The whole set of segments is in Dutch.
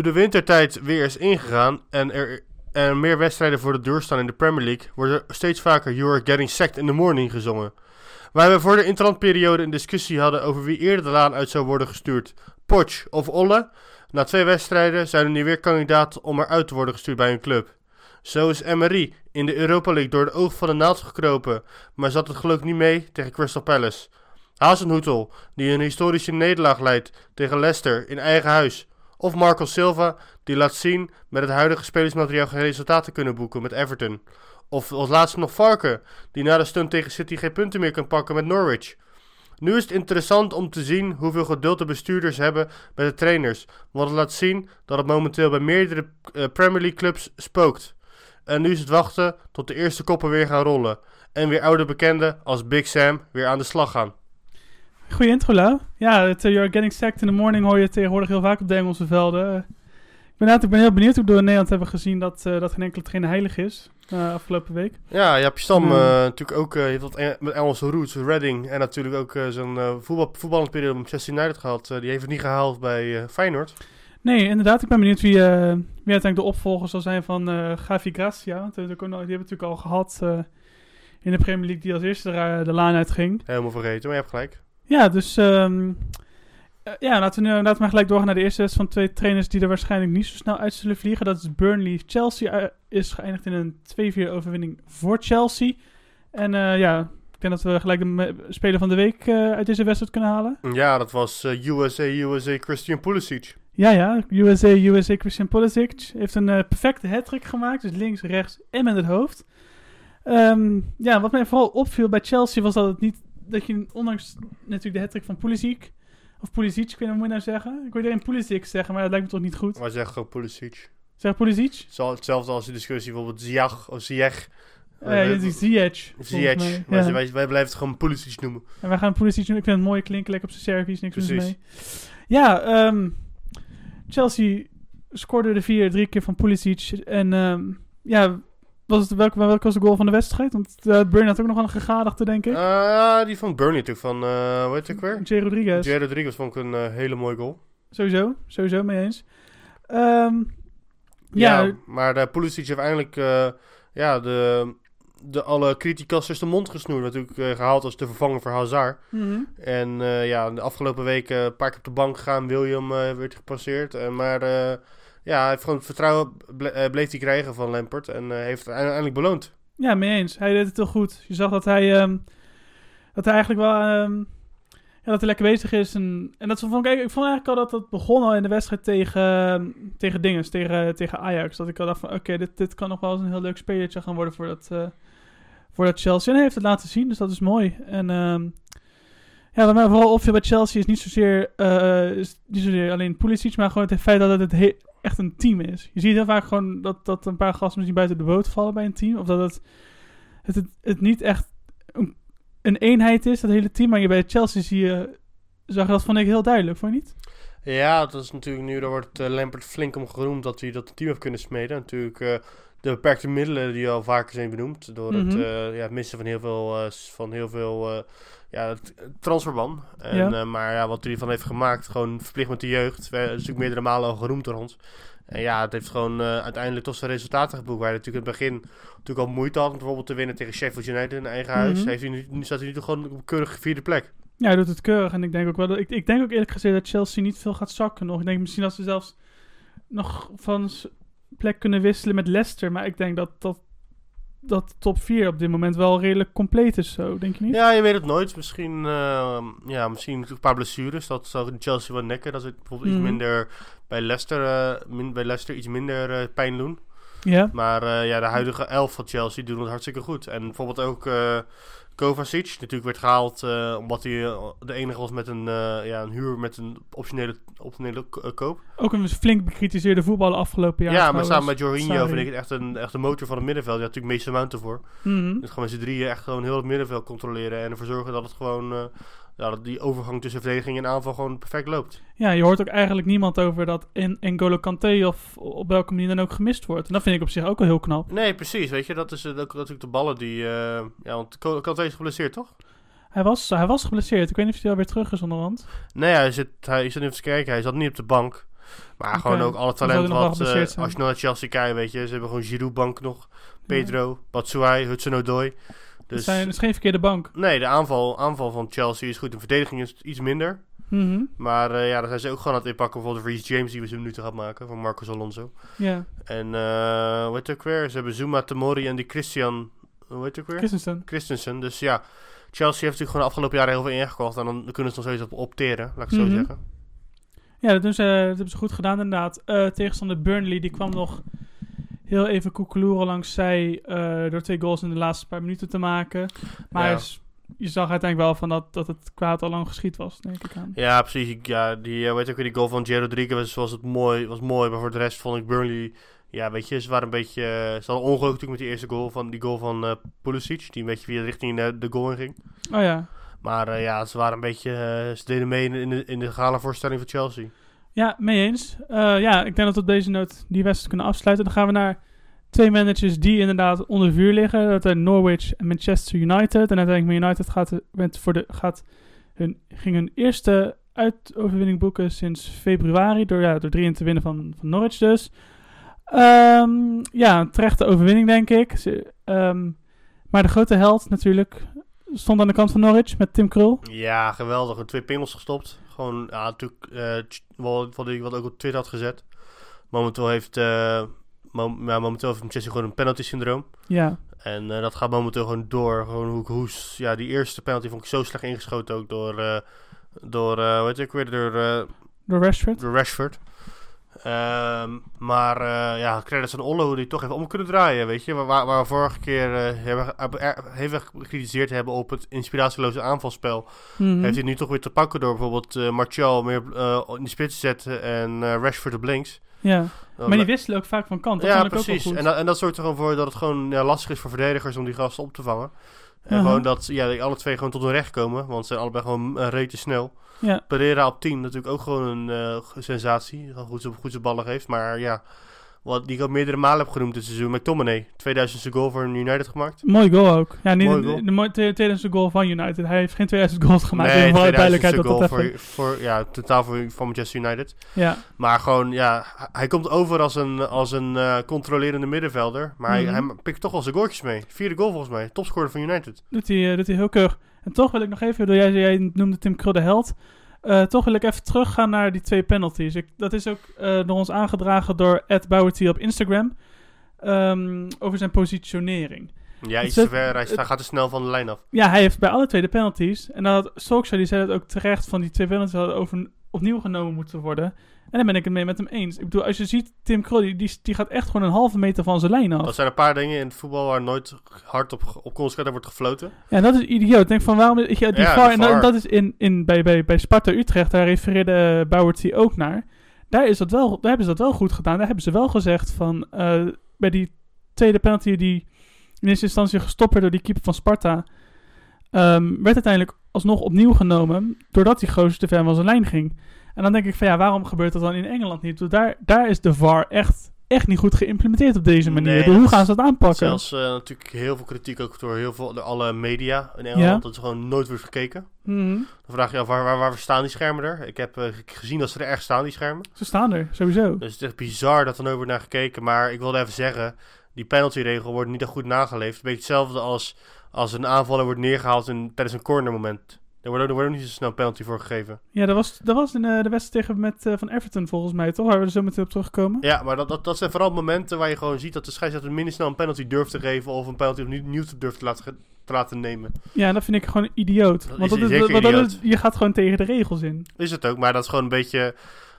Nu de wintertijd weer is ingegaan en er, er meer wedstrijden voor de deur staan in de Premier League, wordt steeds vaker You getting sacked in the morning gezongen. Waar we voor de interlandperiode een discussie hadden over wie eerder de laan uit zou worden gestuurd, Poch of Olle, na twee wedstrijden zijn er nu weer kandidaten om eruit te worden gestuurd bij hun club. Zo is Emery in de Europa League door de oog van de naald gekropen, maar zat het geluk niet mee tegen Crystal Palace. Hazenhoetel, die een historische nederlaag leidt tegen Leicester in eigen huis. Of Marco Silva, die laat zien met het huidige spelersmateriaal geen resultaten kunnen boeken met Everton. Of als laatste nog Varken, die na de stunt tegen City geen punten meer kan pakken met Norwich. Nu is het interessant om te zien hoeveel geduld de bestuurders hebben met de trainers. Want het laat zien dat het momenteel bij meerdere eh, Premier League clubs spookt. En nu is het wachten tot de eerste koppen weer gaan rollen. En weer oude bekenden als Big Sam weer aan de slag gaan. Goeie intro, Lau. Ja, het uh, You're Getting Sacked in the Morning hoor je tegenwoordig heel vaak op de Engelse velden. Eh, ik, ben, ik ben heel benieuwd hoe we door in Nederland hebben gezien dat, eh, dat geen enkele trainer heilig is. eh, afgelopen week. Ja, Jaap Stam Hmm. eh, natuurlijk ook eh, heeft wat Eng- met Engelse roots, Reading. En natuurlijk ook eh, zijn eh voetbal, voetballende periode met Manchester United gehad. Eh, die heeft het niet gehaald bij eh, Feyenoord. Nee, inderdaad. Ik ben benieuwd wie, eh, wie uiteindelijk de opvolger zal zijn van eh Gavi Gracia. Eh, die hebben we natuurlijk al gehad eh, in de Premier League die als eerste de, de laan uitging. Helemaal vergeten, maar je hebt gelijk. Ja, dus ehm, eh, ja, laten we, nu, laten we maar gelijk doorgaan naar de eerste wedstrijd van twee trainers die er waarschijnlijk niet zo snel uit zullen vliegen. Dat is Burnley. Chelsea eh, is geëindigd in een 2-4 overwinning voor Chelsea. En eh, ja, ik denk dat we gelijk de speler van de week uit deze wedstrijd kunnen halen. Ja, dat was USA, USA Christian Pulisic. Ja, ja. USA, USA Christian Pulisic heeft een perfecte hat gemaakt. Dus links, rechts en met het hoofd. Ehm, ja, wat mij vooral opviel bij Chelsea was dat het niet... Dat je ondanks natuurlijk de hat van Pulisic... Of Pulisic, ik weet niet hoe je nou zeggen. Ik wil iedereen Pulisic zeggen, maar dat lijkt me toch niet goed. Maar zeg gewoon Pulisic. Zeg Pulisic? Zal hetzelfde als de discussie bijvoorbeeld Ziyech of Ziyech. Ja, uh, dit is Ziyech. Ziyech. Maar Ja. wij, wij blijven het gewoon Pulisic noemen. En wij gaan Pulisic doen. Ik vind het mooi klinken, lekker op zijn Servisch, niks mis Precies. mee. Ja, ehm, Chelsea scoorde de vier, drie keer van Pulisic. En ehm, ja, was het, welke, welke was de goal van de wedstrijd? Want uh, Burnley had ook nog een gegadigde, denk ik. Ah, die van Burnley natuurlijk, van, eh hoe heet ook weer? J. Rodriguez. Jay Rodriguez vond ik een eh, hele mooie goal. Sowieso, sowieso mee eens. Ehm, ja, Ja, maar de Pulisic heeft eindelijk eh, ja, de, de alle criticasters de mond gesnoerd. Natuurlijk eh, gehaald als de vervanger voor Hazard. mhm. En eh, ja, de afgelopen weken een paar keer op de bank gegaan. William eh, werd gepasseerd. Eh, maar eh, ja, hij heeft gewoon het vertrouwen eh, bleef hij krijgen van Lampert. En eh, heeft het uiteindelijk beloond. ja, mee eens. Hij deed het heel goed. Je zag dat hij, ehm, dat hij eigenlijk wel... ehm, ja, dat hij lekker bezig is. En, en dat vond ik, ik vond eigenlijk al dat dat begon al in de wedstrijd tegen, tegen Dinges, tegen, tegen Ajax. Dat ik al dacht van, oké, dit, dit kan nog wel eens een heel leuk spelertje gaan worden voor dat, eh, voor dat Chelsea. En hij heeft het laten zien, dus dat is mooi. En ehm, ja, wat mij vooral opviel bij Chelsea is niet zozeer, niet zozeer alleen Pulisic, maar gewoon het feit dat het he- echt een team is. Je ziet heel vaak gewoon dat, dat een paar gasten misschien buiten de boot vallen bij een team. Of dat het, het, het, het niet echt een, een eenheid is, dat hele team. Maar je bij Chelsea zie je, zag je dat vond ik heel duidelijk, vond je niet? Ja, dat is natuurlijk nu, daar wordt eh, Lampert flink om geroemd dat hij dat team heeft kunnen smeden. Natuurlijk eh, de beperkte middelen die al vaker zijn benoemd. Door het, Mhm. eh, ja, het missen van heel veel, van heel veel ja, het transferban. En, Ja. eh, maar ja, wat hij ervan heeft gemaakt, gewoon verplicht met de jeugd. We, dat is natuurlijk meerdere malen al geroemd door ons. En ja, het heeft gewoon eh, uiteindelijk toch zijn resultaten geboekt. Waar hij natuurlijk in het begin natuurlijk al moeite had om bijvoorbeeld te winnen tegen Sheffield United in eigen huis. Mhm. Heeft hij nu, nu staat hij nu toch gewoon op een keurige vierde plek. Ja, hij doet het keurig. En ik denk ook wel dat, ik, ik denk ook eerlijk gezegd dat Chelsea niet veel gaat zakken nog. Ik denk misschien dat ze zelfs nog van plek kunnen wisselen met Leicester. Maar ik denk dat, dat, dat top 4 op dit moment wel redelijk compleet is zo, denk je niet? Ja, je weet het nooit. Misschien, eh, ja, misschien een paar blessures. Dat zou Chelsea wel nekken. Dat ze bijvoorbeeld Mhm. iets minder bij Leicester, eh, min- bij Leicester iets minder eh, pijn doen. Ja. Maar eh, ja, de huidige elf van Chelsea doen het hartstikke goed. En bijvoorbeeld ook Kovacic natuurlijk werd gehaald eh, omdat hij eh, de enige was met een, eh, ja, een huur met een optionele, optionele koop. Ook een flink bekritiseerde voetballer afgelopen jaar. ja, maar samen met Jorginho vind ik het echt een, echt een motor van het middenveld. Had natuurlijk Mason Mount ervoor. Mhm. Dus gewoon met z'n drieën echt gewoon heel het middenveld controleren en ervoor zorgen dat het gewoon, ja, dat die overgang tussen verdediging en aanval gewoon perfect loopt. Ja, je hoort ook eigenlijk niemand over dat in N'Golo Kanté of op welke manier dan ook gemist wordt. En dat vind ik op zich ook wel heel knap. Nee, precies. Weet je, dat is eh, ook natuurlijk de ballen die, eh, ja, want Kanté is geblesseerd, toch? Hij was, hij was geblesseerd. Ik weet niet of hij alweer terug is onderhand. Nee, hij zit, hij zit even te kijken. Hij zat niet op de bank. Maar gewoon ook alle talent wat... eh, zijn. als je naar Chelsea kijkt, weet je. Ze hebben gewoon Giroud bank nog. Pedro, Batshuayi, Hudson-Odoi. Het, Dus... zijn, het is geen verkeerde bank. Nee, de aanval, aanval van Chelsea is goed. De verdediging is iets minder. Mhm. Maar eh, ja, dan zijn ze ook gewoon aan het inpakken. Bijvoorbeeld Reece James, die we zo minuten gaat maken. Van Marcos Alonso. Ja, En eh hoe heet het ook weer? Ze hebben Zuma, Tamori en die Christian... Hoe heet het ook weer? Christensen. Christensen. Dus ja, Chelsea heeft natuurlijk gewoon de afgelopen jaren heel veel ingekocht. En dan kunnen ze nog steeds op opteren, laat ik het Mhm. zo zeggen. Ja, dat, doen ze, dat hebben ze goed gedaan inderdaad. Eh tegenstander Burnley, die kwam nog heel even koekeloeren langs zij eh, door twee goals in de laatste paar minuten te maken. Maar Ja. hij is- je zag uiteindelijk wel van dat, dat het kwaad al lang geschied was, denk ik aan. Ja, precies. Ja, die, eh, weet ook weer, die goal van J. Rodriguez was, het mooi, was mooi. Maar voor de rest vond ik Burnley... Ja, weet je, ze waren een beetje... eh, Ze hadden ongeluk natuurlijk met die eerste goal van, die goal van eh Pulisic. Die een beetje via richting de, de goal in ging. Oh ja. Maar ja, ze waren een beetje... ze deden mee in, in de, in de gala-voorstelling van Chelsea. Ja, mee eens. Eh, ja, ik denk dat we op deze noot die wedstrijd kunnen afsluiten. Dan gaan we naar twee managers die inderdaad onder vuur liggen. Dat zijn Norwich en Manchester United. En uiteindelijk United gaat, voor de, gaat hun, ging hun eerste uitoverwinning boeken sinds februari. Door, ja, door 3 te winnen van, van Norwich dus. Ehm, ja, een terechte overwinning denk ik. Ehm, maar de grote held natuurlijk stond aan de kant van Norwich met Tim Krul. Ja, geweldig. Twee pingels gestopt. Gewoon, ja, natuurlijk... eh, wat, wat ik wat ook op Twitter had gezet. Momenteel heeft... eh, mom- ja, momenteel heeft Manchester gewoon een penalty syndroom. Ja, En eh, dat gaat momenteel gewoon door. Gewoon hoe, ja, die eerste penalty vond ik zo slecht ingeschoten ook door, door hoe heet ook weer, door, door Rashford. door Rashford. Ehm, maar eh, ja, credits aan Ollo die toch even om kunnen draaien, weet je. Waar, waar we vorige keer eh, hebben, heel erg gecritiseerd hebben op het inspiratieloze aanvalspel. Mhm. Heeft hij nu toch weer te pakken door bijvoorbeeld eh Martial meer in de spits te zetten en Rashford op links. Ja. Maar die wisselen ook vaak van kant. Dat ja, ook precies. wel goed. En, dat, en dat zorgt er gewoon voor dat het gewoon ja, lastig is voor verdedigers om die gasten op te vangen. En gewoon dat ja, die alle twee gewoon tot hun recht komen. Want ze zijn allebei gewoon uh, rete snel. Ja. Pereira op 10 natuurlijk ook gewoon een uh, sensatie. Goed, goed zijn ballen geeft. Maar ja, wat die ik al meerdere malen heb genoemd dit seizoen. McTominay, 2000 goal voor United gemaakt. Mooi goal ook. Ja, niet Mooi de, goal. de, de, mooie- de 2000 goal van United. Hij heeft geen 2000 goals gemaakt. nee, 2000 duidelijkheid dat goal dat even... voor, voor, ja, totaal voor, voor Manchester United. Ja, Maar gewoon, ja, hij komt over als een, als een uh, controlerende middenvelder. Maar Mhm. hij, hij pikt toch wel zijn goaltjes mee. Vierde goal volgens mij. Topscorer van United. doet hij, eh, doet hij heel keurig. En toch wil ik nog even, jij, jij noemde Tim Krul de held. Eh, toch wil ik even teruggaan naar die twee penalties. Ik, dat is ook eh, door ons aangedragen door Ed Bowerty op Instagram. Ehm, over zijn positionering. Ja, iets zet- te ver. Hij gaat te snel van de lijn af. Ja, hij heeft bij alle twee de penalties. En dan had Solskjaer, die zei dat ook terecht, van die twee penalties hadden over, opnieuw genomen moeten worden. En daar ben ik het mee met hem eens. Ik bedoel, als je ziet, Tim Krul, die, die, gaat echt gewoon een halve meter van zijn lijn af. Dat zijn een paar dingen in het voetbal waar nooit hard op, op consequent wordt gefloten. Ja, dat is idioot. Ik denk van, waarom... die Ja, VAR, de en dat, is in, in, bij, bij, bij Sparta Utrecht, daar refereerde Bowerty ook naar. Daar, is dat wel, daar hebben ze dat wel goed gedaan. Daar hebben ze wel gezegd van, eh, bij die tweede penalty die in eerste instantie gestopt werd door die keeper van Sparta, ehm, werd uiteindelijk alsnog opnieuw genomen, doordat die gozer te ver van zijn lijn ging. En dan denk ik van, ja, waarom gebeurt dat dan in Engeland niet? Want Daar, daar is de VAR echt, echt niet goed geïmplementeerd op deze manier. Nee, Dus hoe gaan ze dat aanpakken? Zelfs eh, natuurlijk heel veel kritiek ook door heel veel door alle media in Engeland. Ja. Dat is gewoon nooit wordt gekeken. Mhm. Dan vraag je af, waar, waar, waar staan die schermen er? Ik heb eh, ge- gezien dat ze er echt staan, die schermen. Ze staan er, sowieso. Dus het is echt bizar dat er nooit wordt naar gekeken. Maar ik wilde even zeggen, die penaltyregel wordt niet echt goed nageleefd. Een beetje hetzelfde als, als een aanvaller wordt neergehaald in, tijdens een cornermoment. Er wordt, ook, er wordt ook niet zo snel penalty voor gegeven. Ja, dat was, dat was in eh, de wedstrijd tegen met, eh, van Everton volgens mij, toch? Waar we er zo meteen op terugkomen. Ja, maar dat, dat, dat zijn vooral momenten waar je gewoon ziet dat de scheidsrechter minder snel een penalty durft te geven. Of een penalty opnieuw durft te laten, te laten nemen. Ja, dat vind ik gewoon idioot. Dat Want is dat is, dat idioot. is, je gaat gewoon tegen de regels in. Is het ook, maar dat is gewoon een beetje.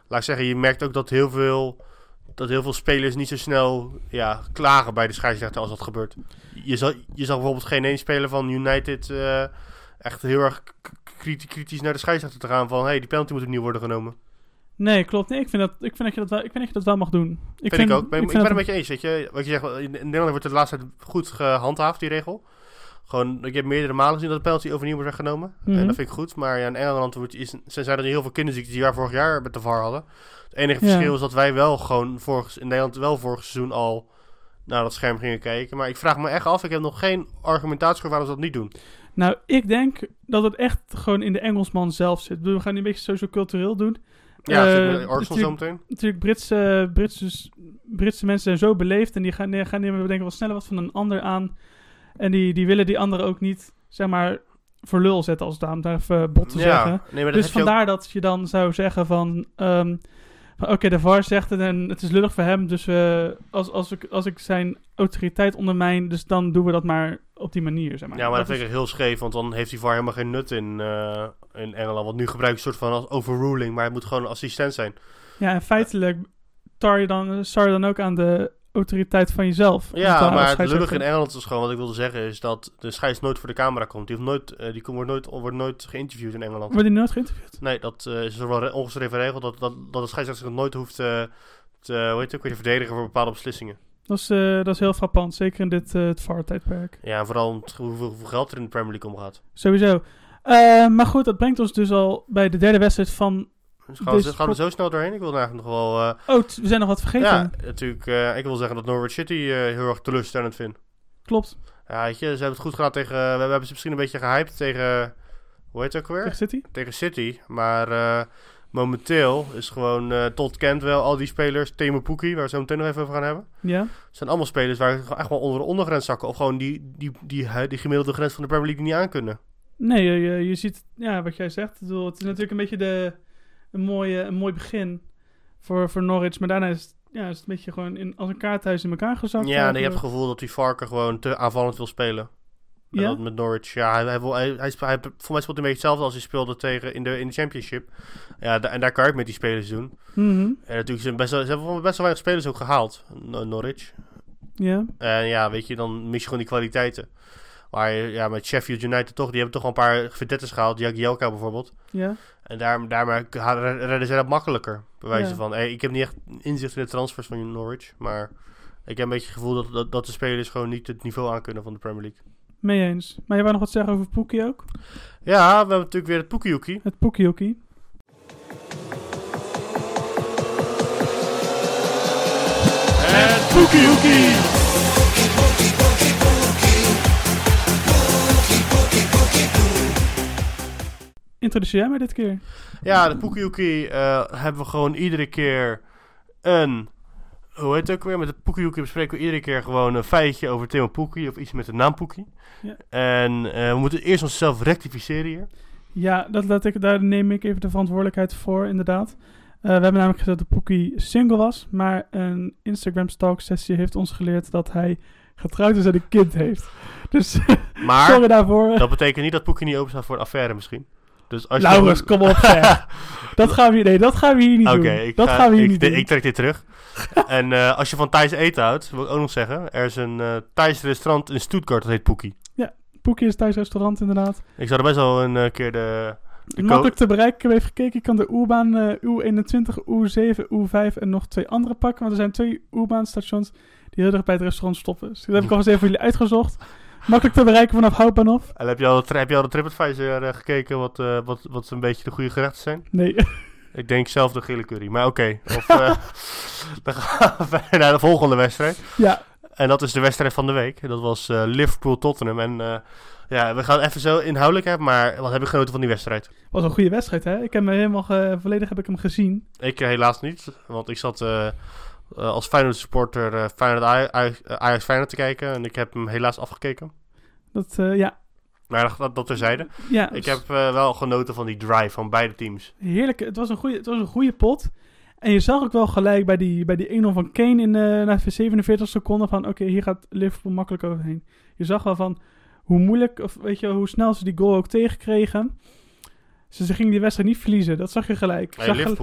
Laat ik zeggen, je merkt ook dat heel veel. dat heel veel spelers niet zo snel ja, klagen bij de scheidsrechter als dat gebeurt. Je zag, je zag bijvoorbeeld geen één speler van United eh, echt heel erg kritisch naar de scheidsrechter te gaan van hey, die penalty moet opnieuw worden genomen. Nee, klopt. Nee, ik vind dat, ik vind dat, je, dat wel, ik vind dat je dat wel mag doen. Ik Vind, ik ook. Ben, ik, ben het met je eens. Weet je, wat je zegt, in Nederland wordt het de laatste tijd goed gehandhaafd, die regel. Gewoon, ik heb meerdere malen gezien dat de penalty overnieuw wordt weggenomen. Mhm. En dat vind ik goed. Maar ja, in Engeland wordt, is, zijn er heel veel kinderziektes die we vorig jaar met de VAR hadden. Het enige Ja. verschil is dat wij wel gewoon vorig, in Nederland wel vorig seizoen al naar dat scherm gingen kijken. Maar ik vraag me echt af, ik heb nog geen argumentatie voor waarom ze dat niet doen. Nou, ik denk dat het echt gewoon in de Engelsman zelf zit. We gaan die een beetje sociocultureel doen. Ja, Eh, uh, Arsenal natuurlijk- zometeen. Natuurlijk, Britse, Britse, Britse mensen zijn zo beleefd en die gaan, die gaan nemen denken wel sneller wat van een ander aan. En die, die willen die andere ook niet, zeg maar, voor lul zetten als het daar, even bot te zeggen. nee, maar dat Dus ook- vandaar dat je dan zou zeggen van... ehm, Oké, de VAR zegt het en het is lullig voor hem. Dus we, als, als, ik, als ik zijn autoriteit ondermijn, dus dan doen we dat maar op die manier, zeg maar. Ja, maar dat vind ik heel scheef, want dan heeft die VAR helemaal geen nut in, eh, in Engeland. Want nu gebruik je een soort van als overruling, maar het moet gewoon een assistent zijn. Ja, en feitelijk tar je dan, star je dan ook aan de autoriteit van jezelf. Ja, maar het lullige in Engeland is gewoon, wat ik wilde zeggen, is dat de scheids nooit voor de camera komt. Die, heeft nooit, eh, die wordt, nooit, wordt nooit geïnterviewd in Engeland. Wordt die nooit geïnterviewd? Nee, dat eh, is er wel re- ongeschreven regel, dat, dat, dat de scheidsrechter nooit hoeft eh, te, hoe heet het te verdedigen voor bepaalde beslissingen. Dat is, dat is heel frappant, zeker in dit het VAR-tijdperk. Ja, en vooral hoeveel, hoeveel geld er in de Premier League omgaat. Sowieso. Maar goed, dat brengt ons dus al bij de derde wedstrijd van... Dus gaan, we, Dus gaan we zo snel doorheen? Ik wil eigenlijk nog wel... eh, Oh, we zijn nog wat vergeten. ja, natuurlijk, eh, ik wil zeggen dat Norwich City eh, heel erg teleurstellend vind. Klopt. Ja, weet je, ze hebben het goed gedaan tegen... We, we hebben ze misschien een beetje gehyped tegen... Hoe heet het ook weer? Tegen City. Tegen City. Maar momenteel is gewoon... Todd kent wel al die spelers. Temo Pukki, waar we zo meteen nog even over gaan hebben. Ja. zijn allemaal spelers waar gewoon echt wel onder de ondergrens zakken. Of gewoon die, die, die, die, die gemiddelde grens van de Premier League niet aankunnen. Nee, je, ziet, ja, wat jij zegt. Het is natuurlijk een beetje de, een, mooie, een mooi begin voor, voor Norwich. Maar daarna is het, ja, is het een beetje gewoon in, als een kaarthuis in elkaar gezakt. ja, en je hebt het gevoel dat die Varken gewoon te aanvallend wil spelen. En Ja? dat met Norwich. Ja, hij, hij, wil, hij, hij, hij, voor mij speelt hij een beetje hetzelfde als hij speelde tegen in de, in de Championship. Ja, da- en daar kan je het met die spelers doen. Mhm. En natuurlijk zijn best ze hebben best wel weinig spelers ook gehaald, Norwich. Ja. En ja, weet je, dan mis je gewoon die kwaliteiten. Maar ja, met Sheffield United toch, die hebben toch wel een paar verdetters gehaald. Jagielka bijvoorbeeld. Ja. En daar, daarmee redden zij dat makkelijker. Bij wijze Ja. van, hey, ik heb niet echt inzicht in de transfers van Norwich. Maar ik heb een beetje het gevoel dat, dat, dat de spelers gewoon niet het niveau aankunnen van de Premier League. Mee eens. Maar je wou nog wat zeggen over Poekie ook? Ja, we hebben natuurlijk weer het Poekiehoekie. Het Poekiehoekie. Het Poekiehoekie! Introduceer jij mij dit keer? Ja, de Poekiehoekie eh hebben we gewoon iedere keer een... Hoe heet het ook weer? Met de Poekiehoekie bespreken we iedere keer gewoon een feitje over Timo Poekie. Of iets met de naam Poekie. Ja. En eh, we moeten eerst onszelf rectificeren hier. Ja, dat laat ik, daar neem ik even de verantwoordelijkheid voor, inderdaad. Eh, we hebben namelijk gezegd dat Poekie single was. Maar een Instagram stalk sessie heeft ons geleerd dat hij getrouwd is en een kind heeft. Dus Maar... sorry daarvoor. Dat betekent niet dat Poekie niet open staat voor een affaire misschien. Dus als Laurens, je... kom op zeg. dat gaan we, hier- nee, dat gaan we hier niet Oké, doen. ik, dat ga- gaan we hier ik, niet de- doen. ik trek dit terug. en eh, als je van Thais eten houdt, wil ik ook nog zeggen. Er is een Thais restaurant in Stuttgart, dat heet Poekie. Poekie is thuis restaurant inderdaad. Ik zou er best wel een eh, keer de... de Makkelijk te bereiken. Ik heb even gekeken. Ik kan de U-baan eh, U21, U7, U5 en nog twee andere pakken. Want er zijn twee U-baan stations die heel erg bij het restaurant stoppen. Dus dat heb ik al eens even voor jullie uitgezocht. Makkelijk te bereiken vanaf Houtbahnhof. En heb je al de, heb je al de TripAdvisor eh, gekeken wat, eh, wat, wat een beetje de goede gerechten zijn? Nee. Ik denk zelf de gele curry, maar oké. Of, eh, dan gaan we verder naar de volgende wedstrijd. ja, En dat is de wedstrijd van de week. Dat was Liverpool-Tottenham. En ja, we gaan even zo inhoudelijk hebben, maar wat heb ik genoten van die wedstrijd? was een goede wedstrijd hè. Ik heb me helemaal volledig heb ik hem gezien. Ik helaas niet, want ik zat eh, eh, als Feyenoord supporter eh Feyenoord Aj- Ajax Feyenoord te kijken en ik heb hem helaas afgekeken. Dat, eh, ja. Maar dat, dat, terzijde. ja Ik heb eh, wel genoten van die drive van beide teams. Heerlijk. Het was een goede, het was een goede pot. En je zag ook wel gelijk bij die, bij die 1-0 van Kane in na 47 seconden van... Oké, hier gaat Liverpool makkelijk overheen. Je zag wel van hoe moeilijk, of weet je, hoe snel ze die goal ook tegenkregen. Ze, ze gingen die wedstrijd niet verliezen. Dat zag je gelijk. Nee, zag gel-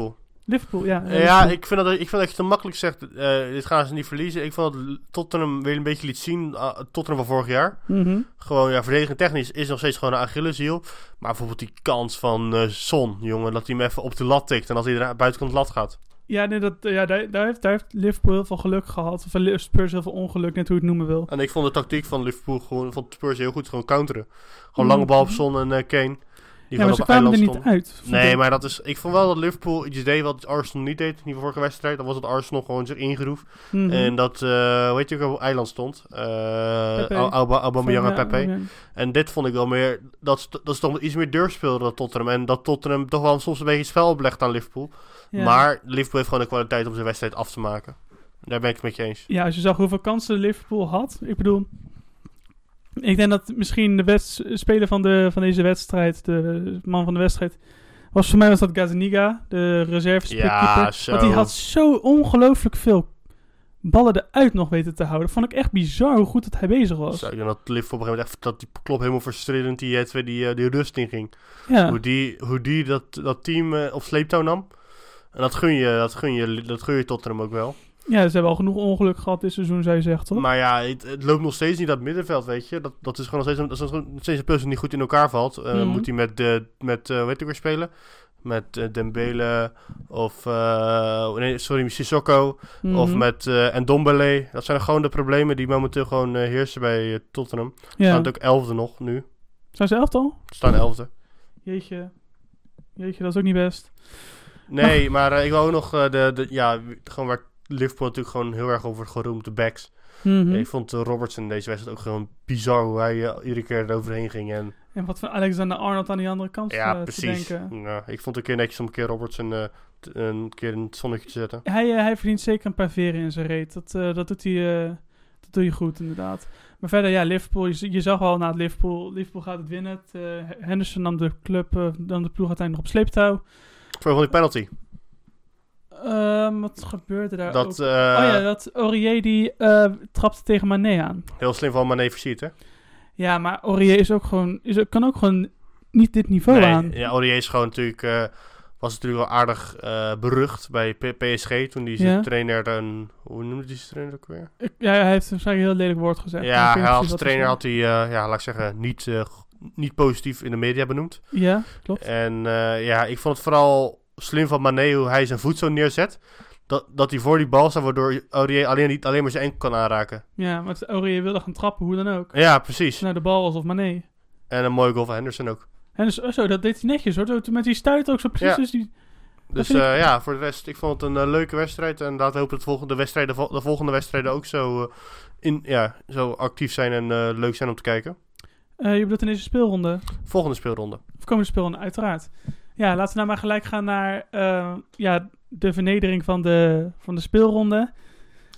Liverpool. Liverpool, ja. Ja, ik vind, dat, ik vind dat je te makkelijk zegt, eh, dit gaan ze niet verliezen. Ik vond dat Tottenham weer een beetje liet zien, uh, Tottenham van vorig jaar. Mhm. Gewoon, ja, verdedigend technisch is nog steeds gewoon een Achilleshiel. Maar bijvoorbeeld die kans van eh Son, jongen, dat hij hem even op de lat tikt en dat hij er buitenkant lat gaat. Ja, nee, dat, ja daar, daar, heeft, daar heeft Liverpool heel veel geluk gehad. Of eh, Spurs heel veel ongeluk, net hoe je het noemen wil. En ik vond de tactiek van Liverpool gewoon, van Spurs heel goed, gewoon counteren. Gewoon Mhm. lange bal op Son en eh, Kane. Die ja, maar ze kwamen er niet uit. Nee, ik. maar dat is, ik vond wel dat Liverpool iets deed wat Arsenal niet deed in die vorige wedstrijd. Dan was het Arsenal gewoon zich ingeroef. Mhm. En dat, eh weet je ook, op eiland stond. Auba- Aubameyang en Van, ja, Pepe. ja. En dit vond ik wel meer, dat, dat is toch iets meer durfspeelde dan Tottenham. En dat Tottenham toch wel soms een beetje spel oplegt aan Liverpool. Ja. Maar Liverpool heeft gewoon de kwaliteit om zijn wedstrijd af te maken. Daar ben ik het met je eens. Ja, als je zag hoeveel kansen Liverpool had. Ik bedoel, ik denk dat misschien de speler van, de, van deze wedstrijd, de man van de wedstrijd, was voor mij was dat Gazaniga, de reserve Ja, zo. Want die had zo ongelooflijk veel ballen eruit nog weten te houden. Vond ik echt bizar hoe goed dat hij bezig was. Zo, denk dat Liverpool op een gegeven moment echt, dat die klop helemaal frustrerend die, eh, die, eh, die rust in ging. Ja, Hoe die, hoe die dat, dat team eh, op sleeptouw nam. En dat gun je, dat gun je, dat gun je Tottenham ook wel. Ja, ze hebben al genoeg ongeluk gehad dit seizoen, zou je zeggen, toch? Maar ja, het, het loopt nog steeds niet het middenveld, weet je. Dat, dat is gewoon nog steeds, een- dat is nog steeds een puzzel die niet goed in elkaar valt. Eh, Mhm. Moet hij met, de met eh, weet ik weer spelen? Met eh, Dembele of, eh, nee, sorry, Sissoko. Of Mhm. met eh Ndombele. Dat zijn gewoon de problemen die momenteel gewoon eh, heersen bij eh, Tottenham. Ze ja. staan ook elfde nog nu. Zijn ze elftal? Ze staan elfde. Jeetje. Jeetje, dat is ook niet best. Nee, maar eh, ik wil ook nog eh, de, de, ja, gewoon waar Liverpool natuurlijk gewoon heel erg over wordt geroemd, de backs. Mhm. Ik vond uh, Robertson deze wedstrijd ook gewoon bizar hoe hij eh, iedere keer eroverheen ging. En En wat van Alexander Arnold aan die andere kant ja, eh, te precies. denken. Ja, ik vond het een keer netjes om een keer Robertson eh, een keer in het zonnetje te zetten. Hij, eh, hij verdient zeker een paar veren in zijn reet. Dat, eh, dat, doet hij, eh, dat doe je goed, inderdaad. Maar verder, ja, Liverpool. Je, zag al na het Liverpool. Liverpool gaat het winnen. Het, eh, Henderson nam de club, eh, dan de ploeg uiteindelijk op sleeptouw. Voor van die penalty. Ehm, wat gebeurde daar ook? Dat, eh, oh ja, dat Aurier die eh, trapte tegen Mané aan. heel slim van Mane versierd, hè? Ja, maar Aurier is ook gewoon, is, kan ook gewoon niet dit niveau aan. ja, Aurier is gewoon natuurlijk, eh, was natuurlijk wel aardig berucht bij P- PSG toen die zijn Ja. trainer dan, hoe noemde die zijn trainer ook weer? Ik- ja, hij heeft waarschijnlijk een heel lelijk woord gezegd. Ja, hij als trainer had hij, ja, laat ik zeggen, niet, niet positief in de media benoemd. Ja, klopt. En ja, ik vond het vooral slim van Mane hoe hij zijn voet zo neerzet. Dat, dat hij voor die bal staat, waardoor Aurier alleen, niet, alleen maar zijn enkel kan aanraken. Ja, maar Aurier wilde gaan trappen, hoe dan ook. Ja, precies. Naar de bal alsof Mané. En een mooie goal van Henderson ook. En dus, oh zo, dat deed hij netjes hoor. Met die stuit ook zo precies. Ja. Dus die, Dus ik- eh, ja, voor de rest, ik vond het een eh, leuke wedstrijd. En laten we hopen dat de volgende wedstrijden, de volgende wedstrijden ook zo, eh, in, ja, zo actief zijn en leuk zijn om te kijken. je bedoelt in deze speelronde. Volgende speelronde. Of komende speelronde, uiteraard. Ja, laten we nou maar gelijk gaan naar eh, ja, de vernedering van de, van de speelronde.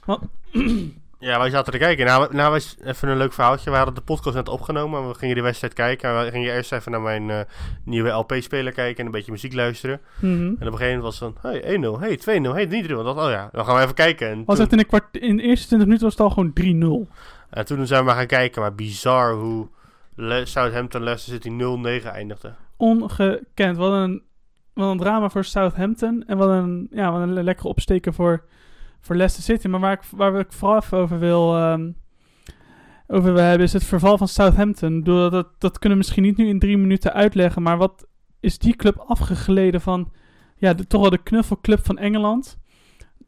Ja, wij zaten te kijken. Nou, nou was even een leuk verhaaltje. We hadden de podcast net opgenomen. en We gingen die wedstrijd kijken. En we gingen eerst even naar mijn eh, nieuwe LP-speler kijken en een beetje muziek luisteren. Mhm. En op een gegeven moment was het van, hey, 1-0, hey, 2-0, hey, 3-0. Dat, oh ja, dan gaan we even kijken. En Was toen, het in de, kwart, in de eerste 20 minuten was het al gewoon 3-0. en toen zijn we maar gaan kijken. Maar bizar hoe Le- Southampton Leicester City 0-9 eindigde. Ongekend. Wat een, wat een drama voor Southampton. En wat een, ja, wat een le- lekkere opsteken voor, voor Leicester City. Maar waar ik, waar ik vooral even over wil ehm, over wil hebben, is het verval van Southampton. Bedoel, dat, dat kunnen we misschien niet nu in drie minuten uitleggen. Maar wat is die club afgegleden van ja, de, toch wel de knuffelclub van Engeland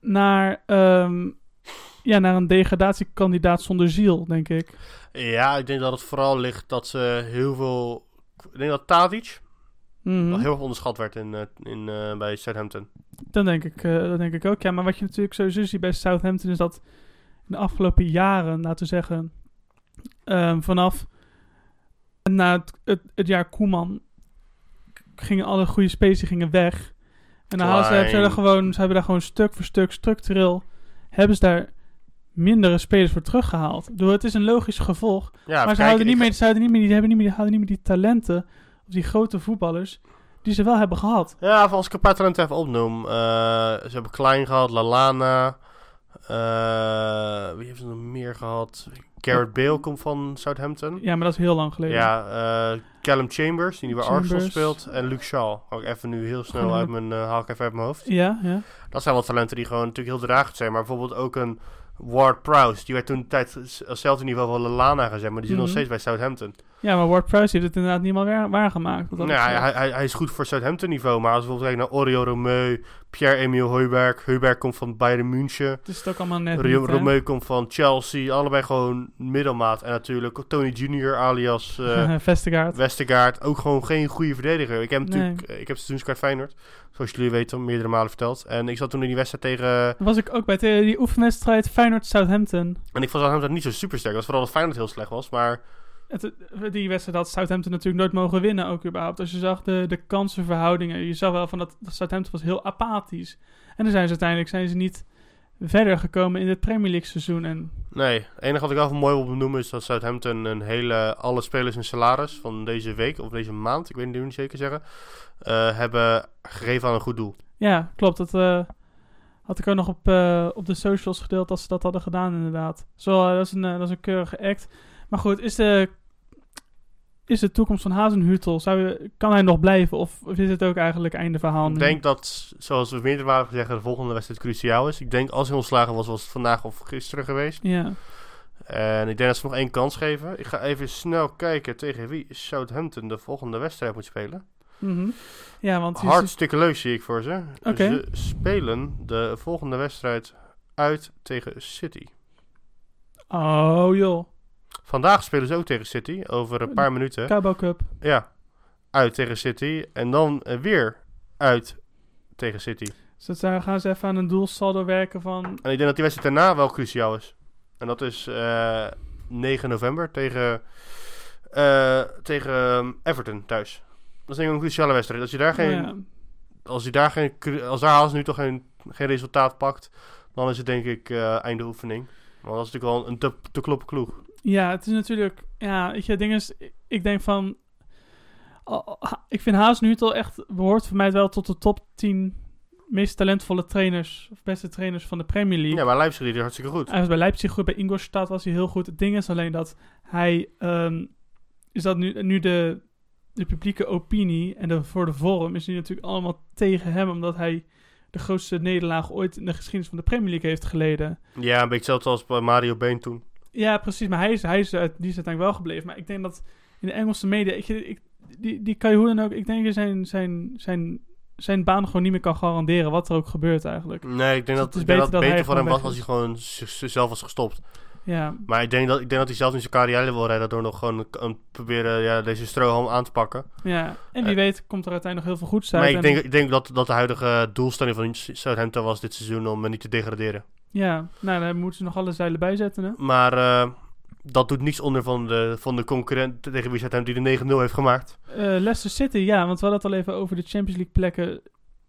naar, ehm, ja, naar een degradatiekandidaat zonder ziel, denk ik. Ja, ik denk dat het vooral ligt dat ze heel veel... Ik denk dat Tadic Mhm. heel erg onderschat werd in, eh, in, eh, bij Southampton. Dan denk ik, dat denk ik ook. Ja, maar wat je natuurlijk sowieso ziet bij Southampton is dat in de afgelopen jaren, laten we zeggen, ehm, vanaf na het, het, het jaar Koeman gingen alle goede spelers gingen weg. En dan ze, ze, hebben daar gewoon, ze hebben daar gewoon stuk voor stuk, structureel, hebben ze daar mindere spelers voor teruggehaald. Bedoel, het is een logisch gevolg. Ja, maar ze, houden niet meer, ze, houden niet meer, die hebben niet meer, die houden niet meer die talenten, of die grote voetballers, die ze wel hebben gehad. Ja, als ik een paar talenten even opnoem. eh, ze hebben Klein gehad, Lalana. eh, wie heeft er nog meer gehad? Garrett Bale komt van Southampton. Ja, maar dat is heel lang geleden. Ja, eh, Callum Chambers, die nu bij Arsenal speelt. En Luke Shaw. Ook even nu heel snel uit mijn, haal ik even uit mijn hoofd. Ja, ja. Dat zijn wel talenten die gewoon natuurlijk heel dragend zijn. Maar bijvoorbeeld ook een Ward Prowse. Die werd toen een tijd als- hetzelfde niveau van Lallana gezet. Maar die zit nog Mhm. steeds bij Southampton. Ja, maar Ward Prowse heeft het inderdaad niet meer waar, waargemaakt. dat Nou ja, betreft. hij, hij, hij is goed voor Southampton niveau. Maar als we bijvoorbeeld kijken naar Oriol Romeu, Pierre-Emile Heuberg. Heuberg komt van Bayern München. Het is het ook allemaal net Rio- niet, hè? Romeu komt van Chelsea. Allebei gewoon middelmaat. En natuurlijk Tony Junior alias eh. Westergaard. Ook gewoon geen goede verdediger. Ik heb Nee. natuurlijk ik heb seizoenskaart Feyenoord. Zoals jullie weten, meerdere malen verteld. En ik zat toen in die wedstrijd tegen... was ik ook bij die oefenwedstrijd Feyenoord-Southampton. En ik vond Southampton niet zo super sterk. Het was vooral dat Feyenoord heel slecht was. Maar Het, die wedstrijd had Southampton natuurlijk nooit mogen winnen, ook überhaupt. Als je zag de, de kansenverhoudingen, je zag wel van dat, dat Southampton was heel apathisch. En dan zijn ze uiteindelijk zijn ze niet verder gekomen in het Premier League seizoen. En nee, het enige wat ik wel mooi wil benoemen is dat Southampton een hele... Alle spelers hun salaris van deze week of deze maand, ik weet niet, niet zeker zeggen... eh, hebben gegeven aan een goed doel. ja, klopt. Dat eh, had ik ook nog op, eh, op de socials gedeeld dat ze dat hadden gedaan, inderdaad. Zo, dat, is een, dat is een keurige act. Maar goed, is de, is de toekomst van Hazenhutel, zou kan hij nog blijven? Of, is het ook eigenlijk einde verhaal? Ik denk dat, zoals we meerdere malen gezegd de volgende wedstrijd cruciaal is. Ik denk als hij ontslagen was, was het vandaag of gisteren geweest. Ja. En ik denk dat ze nog één kans geven. Ik ga even snel kijken tegen wie Southampton de volgende wedstrijd moet spelen. Mhm. Ja, want je Hartstikke leuk zie ik voor ze. Ze spelen de volgende wedstrijd uit tegen City. Oh joh, Vandaag spelen ze ook tegen City, over een paar minuten. Carabao Cup. Ja, uit tegen City. En dan eh, weer uit tegen City. Dus dat gaan ze even aan een doelsaldo werken van... En ik denk dat die wedstrijd daarna wel cruciaal is. En dat is eh 9 november tegen, eh, tegen Everton thuis. Dat is denk ik een cruciale wedstrijd. Als je daar geen, oh ja. als je daar geen, als daar Haas nu toch geen, geen resultaat pakt, dan is het denk ik eh, einde oefening. Want dat is natuurlijk wel een te, te kloppen ploeg. Ja, het is natuurlijk... Ja, het ding is... Ik denk van... Ik vind Haas nu al echt... Behoort voor mij wel tot de top 10 meest talentvolle trainers... Of beste trainers van de Premier League. Ja, maar Leipzig is hartstikke goed. Hij was bij Leipzig goed, bij Ingolstadt was hij heel goed. Het ding is alleen dat hij... ehm, is dat nu, nu de, de publieke opinie en de, voor de vorm is hij natuurlijk allemaal tegen hem... omdat hij de grootste nederlaag ooit in de geschiedenis van de Premier League heeft geleden. Ja, een beetje hetzelfde als bij Mario Been toen. Ja, precies. Maar hij is, hij is, uit- die is uiteindelijk wel gebleven. Maar ik denk dat in de Engelse media... Ik, ik, die, die kan je hoe dan ook... Ik denk dat zijn, zijn, zijn, zijn baan gewoon niet meer kan garanderen... wat er ook gebeurt eigenlijk. Nee, ik denk Dus dat het dat beter dat beter voor hem was als hij gewoon zichzelf was gestopt. Ja, Maar ik denk dat, ik denk dat hij zelf in zijn carrière wil rijden door nog gewoon een, proberen ja, deze strohalm aan te pakken. ja. En wie Eh, weet komt er uiteindelijk nog heel veel goeds uit. Maar ik En- denk, ik denk dat, dat de huidige doelstelling van Southampton was dit seizoen om eh, niet te degraderen. Ja, nou, daar moeten ze nog alle zeilen bij zetten, hè? Maar eh, dat doet niets onder van de, van de concurrent tegen wie Southampton die de 9-0 heeft gemaakt. Eh, Leicester City, ja, want we hadden het al even over de Champions League plekken.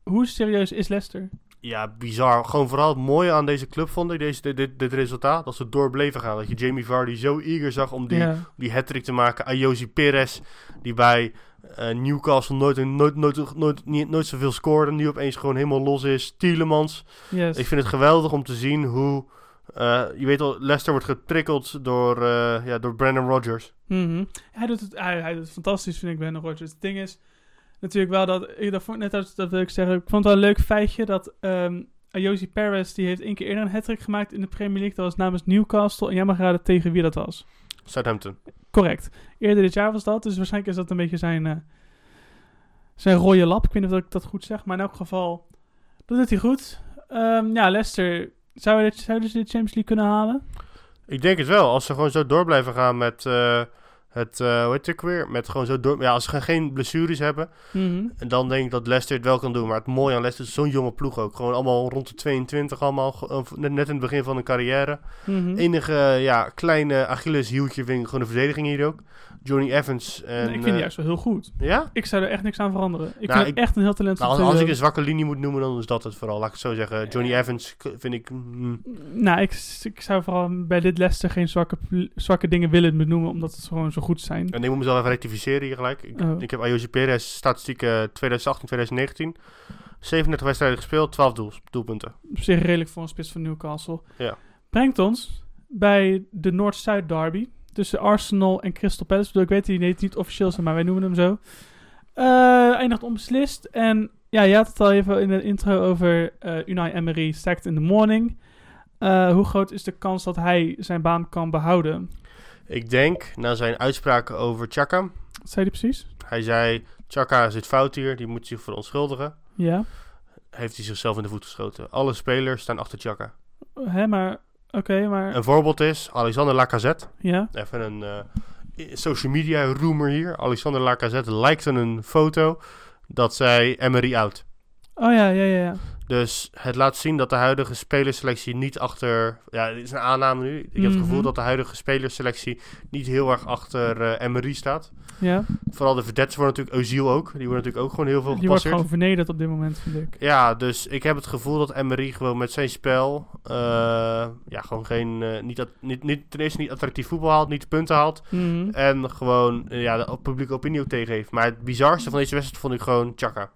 Hoe serieus is Leicester? Ja, bizar. Gewoon vooral het mooie aan deze club vond ik, deze, dit, dit, dit resultaat. Dat ze door bleven gaan. Dat je Jamie Vardy zo eager zag om die, ja. die hat-trick te maken. Ayosi Perez, die bij eh, Newcastle nooit, nooit, nooit, nooit, niet, nooit zoveel scoorde. Nu opeens gewoon helemaal los is. Tielemans. Yes. Ik vind het geweldig om te zien hoe... eh, je weet al, Leicester wordt geprikkeld door, eh, ja, door Brandon Rodgers. Mhm. hij, doet het, hij, hij doet het fantastisch, vind ik, Brandon Rodgers. Het ding is natuurlijk wel dat... Ik, dat, vond, net als, dat wil ik zeggen. Ik vond het wel een leuk feitje dat... ehm Ayosi Perez, die heeft één keer eerder een hat gemaakt in de Premier League. Dat was namens Newcastle. En jij mag raden tegen wie dat was. Southampton. Correct. Eerder dit jaar was dat. Dus waarschijnlijk is dat een beetje zijn, eh, zijn rode lap. Ik weet niet of ik dat goed zeg. Maar in elk geval, dat doet hij goed. Ehm, ja, Leicester. Zouden ze de Champions League kunnen halen? Ik denk het wel. Als ze gewoon zo door blijven gaan met... eh, het, eh hoe heet het ook weer? Met gewoon zo door... Ja, als ze geen- blessures hebben... Mhm. En dan denk ik dat Leicester het wel kan doen. Maar het mooie aan Leicester is zo'n jonge ploeg ook. Gewoon allemaal rond de 22, allemaal net, in het begin van hun carrière. Mhm. Enige ja, kleine Achilleshieltje vind ik gewoon de verdediging hier ook. Johnny Evans. En, Nee, ik vind eh, die juist wel heel goed. Ja? Ik zou er echt niks aan veranderen. Ik Nou, vind ik- echt een heel talent. Nou, als, als ik een zwakke linie moet noemen, dan is dat het vooral. Laat ik het zo zeggen. Johnny Evans vind ik... mm, Nou, ik, ik zou vooral bij dit Leicester geen zwakke, zwakke dingen willen benoemen, omdat het gewoon zo goed zijn. en ik moet mezelf even rectificeren hier gelijk. Ik, Oh. ik heb Ayosi Perez statistieken 2018, 2019. 37 wedstrijden gespeeld, 12 doels, doelpunten. Op zich redelijk voor een spits van Newcastle. Ja. Brengt ons bij de Noord-Zuid derby. Tussen Arsenal en Crystal Palace. Ik bedoel, Ik weet die het niet officieel zijn, maar wij noemen hem zo. Eh eindigt onbeslist. En ja, je had het al even in de intro over eh Unai Emery stacked in the morning. Eh, hoe groot is de kans dat hij zijn baan kan behouden? Ik denk, na zijn uitspraken over Chaka, Wat zei hij precies? hij zei, Chaka zit fout hier, die moet zich verontschuldigen. Ja. Heeft hij zichzelf in de voet geschoten. Alle spelers staan achter Chaka. Hè, maar... Oké, maar... Een voorbeeld is Alexander Lacazette. ja. Even een eh, social media rumor hier. Alexander Lacazette likte een foto dat zei Emery out. Oh ja, ja, ja. ja. Dus het laat zien dat de huidige spelerselectie niet achter... Ja, dit is een aanname nu. Ik heb het gevoel Mhm. dat de huidige spelerselectie niet heel erg achter eh Emery staat. ja. Vooral de verdettes worden natuurlijk... Ozil ook. Die worden natuurlijk ook gewoon heel veel Die wordt gepasseerd. gewoon vernederd op dit moment, vind ik. Ja, dus ik heb het gevoel dat Emery gewoon met zijn spel... eh, ja, gewoon geen... eh, niet, niet, niet, ten eerste niet attractief voetbal haalt, niet punten haalt. Mhm. En gewoon ja, de publieke opinie ook tegen heeft. Maar het bizarste van deze wedstrijd vond ik gewoon Chaka.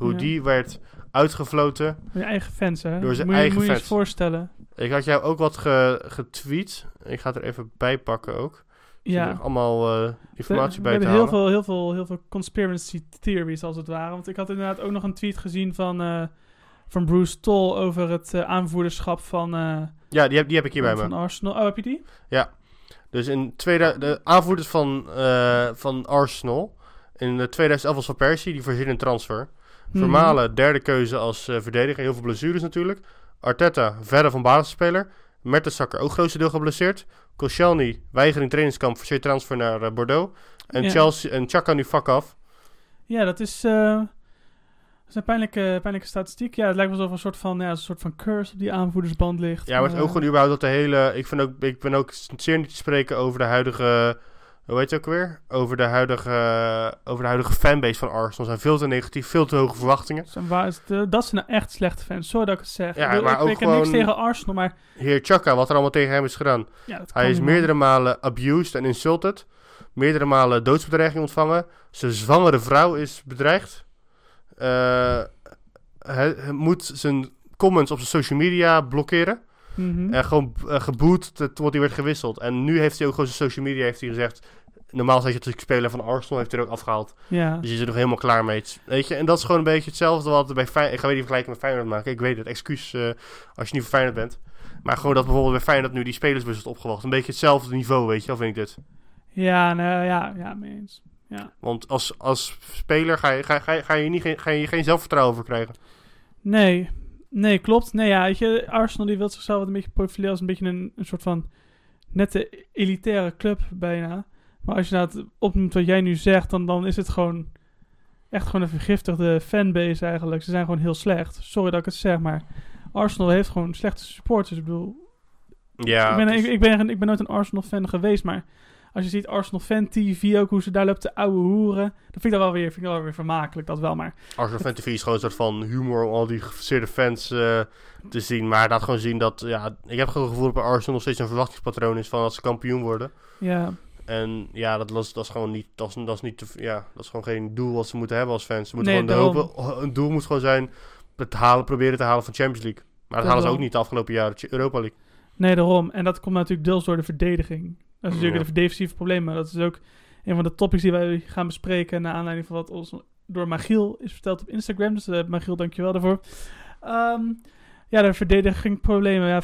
Hoe Ja. die werd uitgefloten. Je eigen fans, hè? Door zijn moet je, eigen moet je eens voorstellen. Ik had jou ook wat ge- getweet. Ik ga het er even bij pakken ook. Ja. Ja. allemaal eh, informatie We- bij we te hebben halen. heel veel, heel, veel, heel veel conspiracy theories, als het ware. Want ik had inderdaad ook nog een tweet gezien van, eh, van Bruce Toll over het eh, aanvoerderschap van, Ja, die heb, die heb ik hier bij van me. Arsenal. Oh, heb je die? Dus in tweede, de aanvoerders van, van Arsenal. In de 2011 was Van Persie, die voorzien een transfer. Mhm. Vermalen, derde keuze als eh, verdediger. Heel veel blessures natuurlijk. Arteta, verre van basisspeler. Mertensacker, ook grootste deel geblesseerd. Koscielny, weigering trainingskamp, voor transfer naar eh, Bordeaux. En Ja. Chelsea en Chaka nu fuck af. Ja, dat is, eh, dat is een pijnlijke, pijnlijke statistiek. Ja, het lijkt wel alsof een soort van, ja, een soort van curse op die aanvoerdersband ligt. Ja, maar het ook gewoon überhaupt dat de hele... Ik, vind ook, ik ben ook zeer niet te spreken over de huidige... Hoe het ook weer? Over de huidige, over de huidige fanbase van Arsenal. Zijn veel te negatief, veel te hoge verwachtingen. dat zijn nou echt slechte fans. Sorry dat ik het zeg. Ja, ik, bedoel, maar ik, ook ik heb niks gewoon- tegen Arsenal, maar Heer Chaka, wat er allemaal tegen hem is gedaan. ja, Hij is meerdere malen abused en insulted. Meerdere malen doodsbedreiging ontvangen. Zijn zwangere vrouw is bedreigd. Eh, hij, hij moet zijn comments op zijn social media blokkeren. Mhm. En gewoon uh, geboet tot hij werd gewisseld. En nu heeft hij ook gewoon zijn social media heeft hij gezegd... Normaal zei je ik speler van Arsenal heeft hij er ook afgehaald. Ja. Dus je is er nog helemaal klaar mee. Weet je? En dat is gewoon een beetje hetzelfde wat bij Feyenoord... Ik ga weer die vergelijking met Feyenoord maken. Ik weet het, excuus eh, als je niet voor Feyenoord bent. Maar gewoon dat bijvoorbeeld bij Feyenoord nu die spelersbus wordt opgewacht. Een beetje hetzelfde niveau, weet je wel, vind ik dit. Ja, nou, ja, ja, mee eens. Ja. Want als, als speler ga je, ga, ga, ga, je niet, ga je geen zelfvertrouwen voor krijgen. Nee, nee, klopt. Nee, ja, weet je, Arsenal die wil zichzelf wat een beetje profileren als een beetje een, een soort van nette elitaire club bijna. Maar als je nou het opnoemt wat jij nu zegt, dan, dan is het gewoon echt gewoon een vergiftigde fanbase eigenlijk. Ze zijn gewoon heel slecht. Sorry dat ik het zeg, maar Arsenal heeft gewoon slechte supporters. Ik bedoel, Ja, ik, ben, het is- ik, ik, ben, ik ben nooit een Arsenal fan geweest, maar als je ziet Arsenal fan TV ook, hoe ze daar loopt te ouwe hoeren, dan vind ik dat wel weer, vind ik dat wel weer vermakelijk, dat wel maar. Arsenal Fan TV is gewoon een soort van humor om al die gefaseerde fans eh, te zien. Maar laat gewoon zien dat, ja, ik heb gewoon het gevoel dat bij Arsenal nog steeds een verwachtingspatroon is van als ze kampioen worden. Ja, En ja, dat, was- dat is gewoon niet, dat is, dat is niet te, ja, dat is gewoon geen doel wat ze moeten hebben als fans. Ze moeten Nee, gewoon de daarom. hopen, een doel moet gewoon zijn het halen, proberen te halen van Champions League. Maar dat, Dat halen ze ook niet de afgelopen jaren, Europa League. Nee, daarom. En dat komt natuurlijk deels door de verdediging. Dat is natuurlijk Ja. de defensieve problemen. Dat is ook een van de topics die wij gaan bespreken... naar aanleiding van wat ons door Magiel is verteld op Instagram. Dus uh, Magiel, dankjewel daarvoor. Ehm, ja, de verdedigingproblemen. Ja,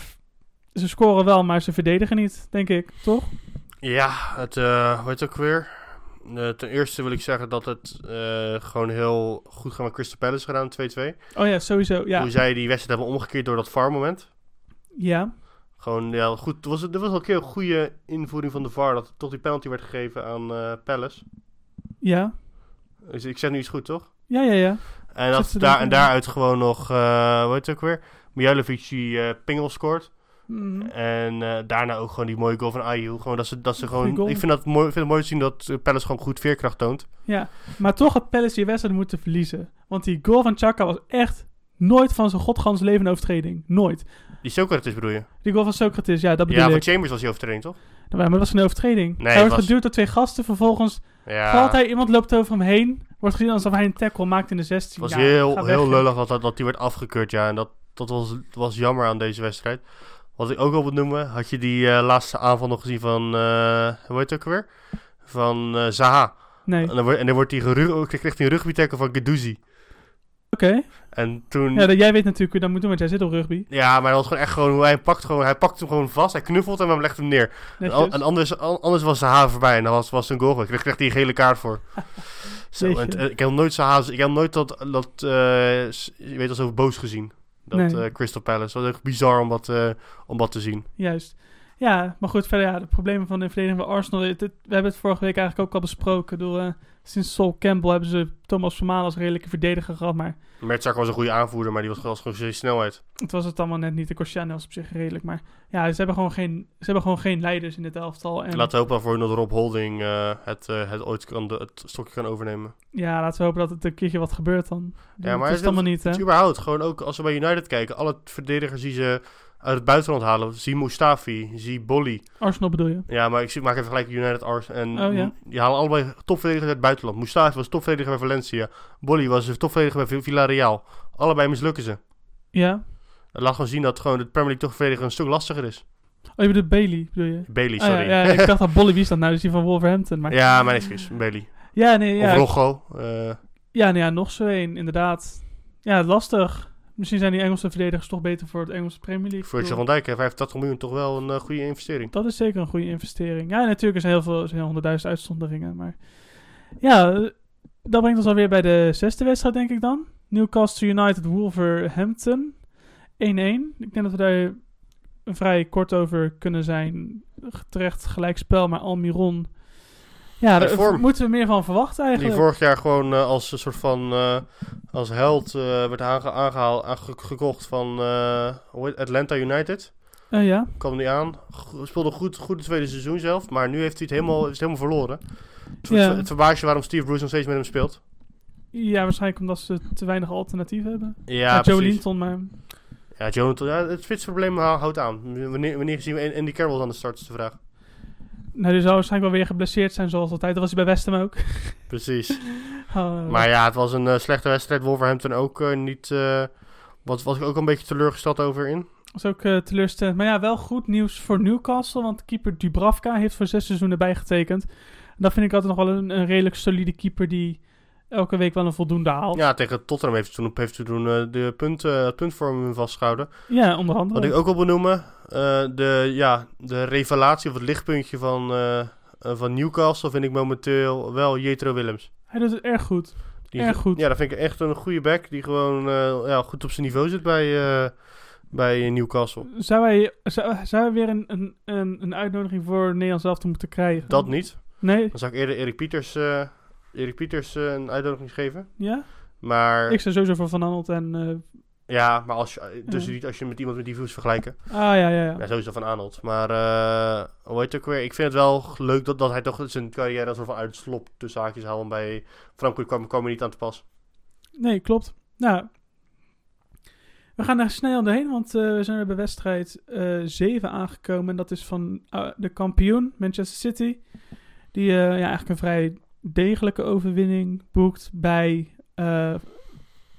ze scoren wel, maar ze verdedigen niet, denk ik. Toch? Ja, het, hoe heet het ook weer? Eh, ten eerste wil ik zeggen dat het gewoon heel goed gaat met Crystal Palace gedaan, 2-2. Oh ja, sowieso. Ja. Hoe zij die wedstrijd hebben omgekeerd door dat VAR-moment. Ja. Gewoon, ja, goed. Er was, er was ook een keer een goede invoering van de VAR. Dat toch die penalty werd gegeven aan eh Palace. Ja. Dus ik zeg nu iets goed, toch? Ja, ja, ja. En, dat, daar, en daaruit gewoon nog, eh hoe heet het ook weer? Mijalovic die eh, pingel scoort. Mhm. En daarna ook gewoon die mooie goal van Ayew. Gewoon dat ze, dat ze Goeie gewoon... goal. Ik vind, dat mooi, vind het mooi te zien dat Palace gewoon goed veerkracht toont. Ja, maar toch had Palace die wedstrijd moeten verliezen. Want die goal van Chaka was echt nooit van zijn godgans leven overtreding. Nooit. Die Socrates bedoel je? Die goal van Socrates, ja, dat bedoel Ja, van ik. Chambers was hij overtraind, toch? Maar dat was geen overtreding. Nee, hij wordt was- geduwd door twee gasten. Vervolgens Ja, valt hij, iemand loopt over hem heen. Wordt gezien alsof hij een tackle maakt in de 16. Het was Ja, heel, weg, heel lullig dat, dat, dat die werd afgekeurd, ja. En dat, dat was, was jammer aan deze wedstrijd. Wat ik ook al wil noemen, had je die eh, laatste aanval nog gezien van, eh hoe heet het ook weer? Van eh, Zaha. Nee. En dan, wordt- en dan wordt geru- kreeg hij een rugbytackle van Gedouzi. Oké. En toen... Ja, dat, jij weet natuurlijk hoe je dat moet doen, want jij zit op rugby. Ja, maar dat was gewoon echt gewoon hoe hij pakt gewoon, hij pakt hem gewoon vast, hij knuffelt hem en legt hem neer. En, al- Netjes. en anders, an- anders was Zaha voorbij en dan was, was een goal. Ik kreeg, kreeg hij een gele kaart voor. Zo, en, t- ik heb nooit Zaha, ik heb nooit dat, dat eh, je weet al zo boos gezien. Dat Nee. eh, Crystal Palace. Dat was echt bizar om dat, eh, om dat te zien. Juist. Ja, maar goed, verder ja, de problemen van de verdediging van Arsenal. Het, het- we hebben het vorige week eigenlijk ook al besproken. Door, eh, sinds Sol Campbell hebben ze Thomas Vermaelen als redelijke verdediger gehad. Maar Mertzak was een goede aanvoerder, maar die was, gewoon zijn snelheid. het was het allemaal net niet. De was op zich redelijk. Maar ja, ze hebben gewoon geen, ze hebben gewoon geen leiders in dit elftal. En Laten we hopen voor dat Rob Holding eh, het, eh, het ooit kan, de- het stokje kan overnemen. ja, laten we hopen dat het een keertje wat gebeurt dan. Ja, maar is het- het allemaal niet, hè? Het is überhaupt, gewoon ook als we bij United kijken, alle verdedigers die ze uit het buitenland halen. Zie Mustafi, zie Bolly. Arsenal bedoel je? Ja, maar ik maak even gelijk United Ars. En Oh, ja. die halen allebei topverdedigers uit het buitenland. Mustafi was topverdediger bij Valencia. Bolly was een topverdediger bij Villarreal. Allebei mislukken ze. Ja. Dat laat gewoon zien dat gewoon de Premier League toch verdedigen een stuk lastiger is. Oh, je bedoelt Bailey, bedoel je? Bailey, Ah, ja, sorry. ja, ik dacht dat Bolly, wie is dat nou? Dus die van Wolverhampton. Maar... ja, mijn excuus. Bailey. Ja, nee, ja. Of Roggo. eh, Ja, nou ja, nog zo één, inderdaad. Ja, lastig. Misschien zijn die Engelse verdedigers toch beter voor het Engelse Premier League. Virgil van Dijk, hè, 85 miljoen, toch wel een eh, goede investering. Dat is zeker een goede investering. Ja, natuurlijk zijn heel veel, zijn honderdduizend uitzonderingen. Maar ja, dat brengt ons alweer bij de zesde wedstrijd, denk ik dan. Newcastle United Wolverhampton 1-1. Ik denk dat we daar vrij kort over kunnen zijn. Terecht gelijkspel, maar Almiron. Ja, daar moeten we meer van verwachten Die eigenlijk. vorig jaar gewoon eh, als een soort van eh, als held eh, werd aange aangehaald, aange- gekocht van Atlanta United. Ja. kwam niet aan. G- Speelde goed, goed het tweede seizoen zelf. Maar nu heeft hij het helemaal, is het helemaal verloren. Het, Ja. het, het verbaast je waarom Steve Bruce nog steeds met hem speelt. ja, waarschijnlijk omdat ze te weinig alternatieven hebben. Ja, Joe. Linton, maar... Ja, Jonathan, ja, het spitsprobleem hou- houdt aan. Wanneer, wanneer zien we Andy Carroll aan de start, is de vraag. Nou, die zou waarschijnlijk wel weer geblesseerd zijn, zoals altijd. Dat was hij bij West Ham ook. Precies. Oh, Maar ja, het was een eh, slechte wedstrijd. Wolverhampton ook eh, niet... eh wat was ik ook een beetje teleurgesteld over in. Dat is ook eh, teleurstellend. Maar ja, wel goed nieuws voor Newcastle. Want keeper Dubravka heeft voor zes seizoenen bijgetekend. En dat vind ik altijd nog wel een, een redelijk solide keeper die elke week wel een voldoende haalt. Ja, tegen Tottenham heeft toen, heeft toen eh, de punt, eh, het puntvorm vastgehouden. Ja, onder andere. Wat ik ook wil benoemen, eh, de, ja, de revelatie of het lichtpuntje van, van Newcastle vind ik momenteel wel Jetro Willems. Hij doet het erg goed. Die, Erg goed. Ja, dat vind ik echt een goede back die gewoon ja, goed op zijn niveau zit bij, eh, bij Newcastle. Zou hij, zou, zou hij weer een, een, een, uitnodiging voor Nederland zelf te moeten krijgen? Dat niet. Nee? Dan zou ik eerder Erik Pieters, Erik Pieters eh, een uitnodiging geven. Ja? Maar, Ik zou sowieso voor Van Aanholt en... eh, ja, maar als je, dus niet als je met iemand met die views vergelijken. ah, ja, ja, ja. Ja, sowieso van Arnold. Maar eh hoe heet het ook weer? Ik vind het wel leuk dat, dat hij toch zijn carrière als soort van uitslop tussen haakjes haalt. En bij Frankrijk kwam, kwam niet aan te pas. Nee, klopt. Nou, we gaan er snel doorheen, want we zijn weer bij wedstrijd eh 7 aangekomen. En dat is van de kampioen, Manchester City. Die ja, eigenlijk een vrij degelijke overwinning boekt bij eh,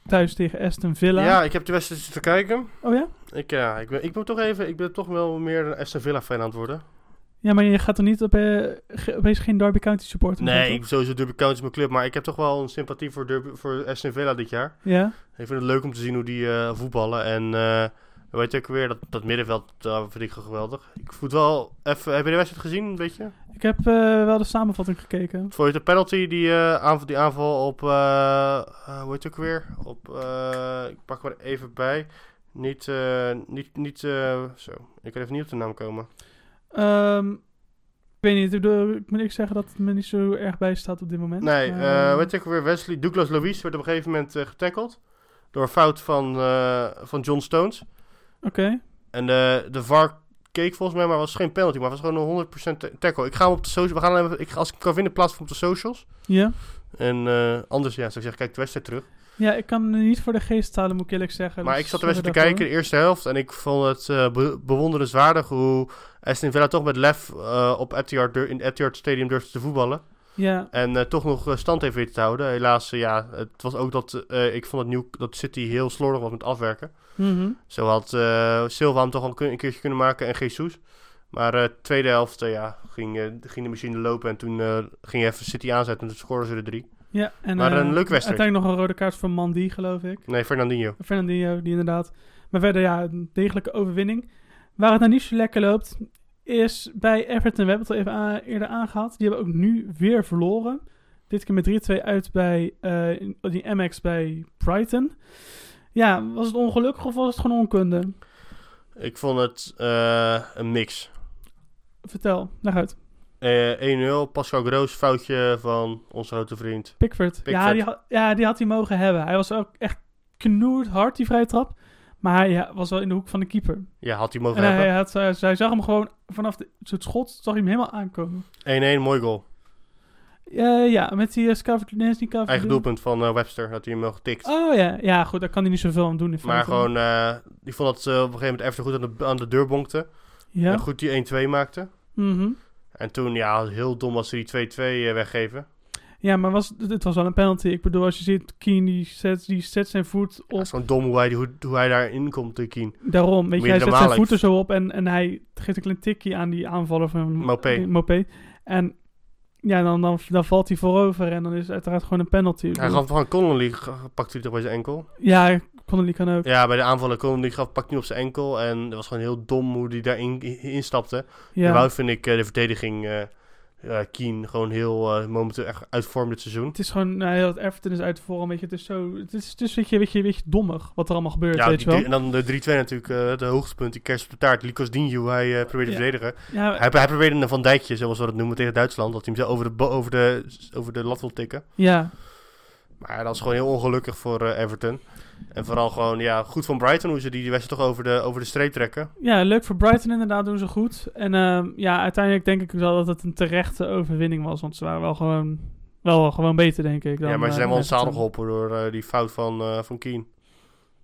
thuis tegen Aston Villa. Ja, ik heb de wedstrijd zitten kijken. Oh ja? Ik, ja, ik ben, ik ben toch even, ik ben toch wel meer een Aston Villa fan aan het worden. Ja, maar je gaat er niet op, eh, ge- opeens geen Derby County supporter Nee, ik toch? sowieso Derby County is mijn club, maar ik heb toch wel een sympathie voor, Derby, voor Aston Villa dit jaar. Ja? Ik vind het leuk om te zien hoe die eh, voetballen. En eh weet je ook weer, dat, dat middenveld dat vind ik geweldig. Ik voet wel even, heb je de wedstrijd gezien, een beetje? Ik heb eh, wel de samenvatting gekeken. Vond je de penalty, die, eh, aanval, die aanval op, eh, hoe heet het ook weer? Op, ik pak er even bij. Niet, niet, niet, zo. Ik kan even niet op de naam komen. Ehm, ik weet niet, ik, ik moet ik zeggen dat het me niet zo erg bij staat op dit moment. Nee, eh weet ook weer? Wesley, Douglas Luiz werd op een gegeven moment getackled. Door een fout van, van John Stones. Oké. En de, de VAR keek volgens mij, maar was geen penalty, maar was gewoon een 100% ta- tackle. Ik ga hem op de socials, we gaan even, ik, als ik kan vinden, plaats op de socials. Ja. En eh, anders, ja, zou ik zeggen, kijk de wedstrijd terug. Ja, ik kan niet voor de geest halen, moet ik eerlijk zeggen. Maar Dus ik zat de wedstrijd te kijken, de eerste helft, en ik vond het eh, be- bewonderenswaardig hoe Aston Villa toch met lef eh, op Etihad, in het Etihad Stadium durfde te voetballen. Ja, En eh, toch nog eh, stand heeft weten te houden. Helaas, eh, ja, het was ook dat ik vond dat, New, dat City heel slordig was met afwerken. Mhm. Zo had Silva hem toch al een keertje kunnen maken en Jesus. Maar eh tweede helft, ja, ging, ging de machine lopen. En toen ging je even City aanzetten en toen scoren ze er drie. ja en Maar een leuke wedstrijd. Uiteindelijk nog een rode kaart voor Mandy, geloof ik. Nee, Fernandinho. Fernandinho, die inderdaad. Maar verder, ja, een degelijke overwinning. Waar het nou niet zo lekker loopt, is bij Everton. We hebben het al even eerder aangehaald. Die hebben ook nu weer verloren. Dit keer met 3-2 uit bij eh, in- die MX bij Brighton. Ja, was het ongelukkig of was het gewoon onkunde? Ik vond het eh, een mix. Vertel, leg uit. Eh 1-0, Pascal Groos, foutje van onze grote vriend. Pickford. Ja, die had, ja, die had hij mogen hebben. Hij was ook echt knoerd hard, die vrije trap. Maar hij ja, was wel in de hoek van de keeper. Ja, had hij mogen En hij, hebben. had, hij, zag hem gewoon vanaf de, het schot, zag hij hem helemaal aankomen. 1-1, mooi goal. Eh, ja, met die uh, niet Calvert- Eigen doelpunt van eh, Webster, had hij hem wel getikt. Oh ja, ja, goed, daar kan hij niet zoveel aan doen. In maar gewoon, eh, die vond dat ze op een gegeven moment Everton goed aan de, aan de deur bonkte. Ja. En goed die 1-2 maakte. Mhm. En toen, ja, heel dom als ze die 2-2 eh, weggeven. Ja, maar was, het was wel een penalty. Ik bedoel, als je ziet, Keen die zet, die zet zijn voet Ja, op. het is gewoon dom hoe hij, hoe, hoe hij daarin komt, de Kien. Daarom, weet je, hij zet zijn voeten zo op en, en hij geeft een klein tikje aan die aanvaller van Mopé. En ja, dan, dan, dan valt hij voorover en dan is het uiteraard gewoon een penalty. Hij gaf van Connolly, pakte hij toch bij zijn enkel. Ja, Connolly kan ook. Ja, bij de aanvallen Connolly gaf, pakte hij op zijn enkel. En het was gewoon heel dom hoe hij daarin in, instapte. Ja, En vind ik eh, de verdediging eh eh, Kien gewoon heel eh, momenteel echt uit vorm dit seizoen. Het is gewoon, nou, heel het Everton is uit vorm, weet je, het is zo, het is, het is weet je, weet je, weet je, dommig wat er allemaal gebeurt, Ja, weet je wel. en dan de 3-2 natuurlijk, eh de hoogtepunt, die kerst op de taart. Lucas hoe hij probeerde te verdedigen. Ja, Hij, hij probeerde een Van Dijkje, zoals we dat noemen, tegen Duitsland. Dat hij hem zo over de, over de, over de lat wil tikken. ja, Maar dat is gewoon heel ongelukkig voor eh, Everton. En vooral gewoon, ja, goed van Brighton hoe ze die, die wedstrijd toch over de, over de streep trekken. ja, leuk voor Brighton inderdaad, doen ze goed. En ehm, ja, uiteindelijk denk ik wel dat het een terechte overwinning was, want ze waren wel gewoon, wel gewoon beter, denk ik. Dan, ja, maar ze eh, zijn wel het zadel Everton. geholpen door eh, die fout van, eh van Keen.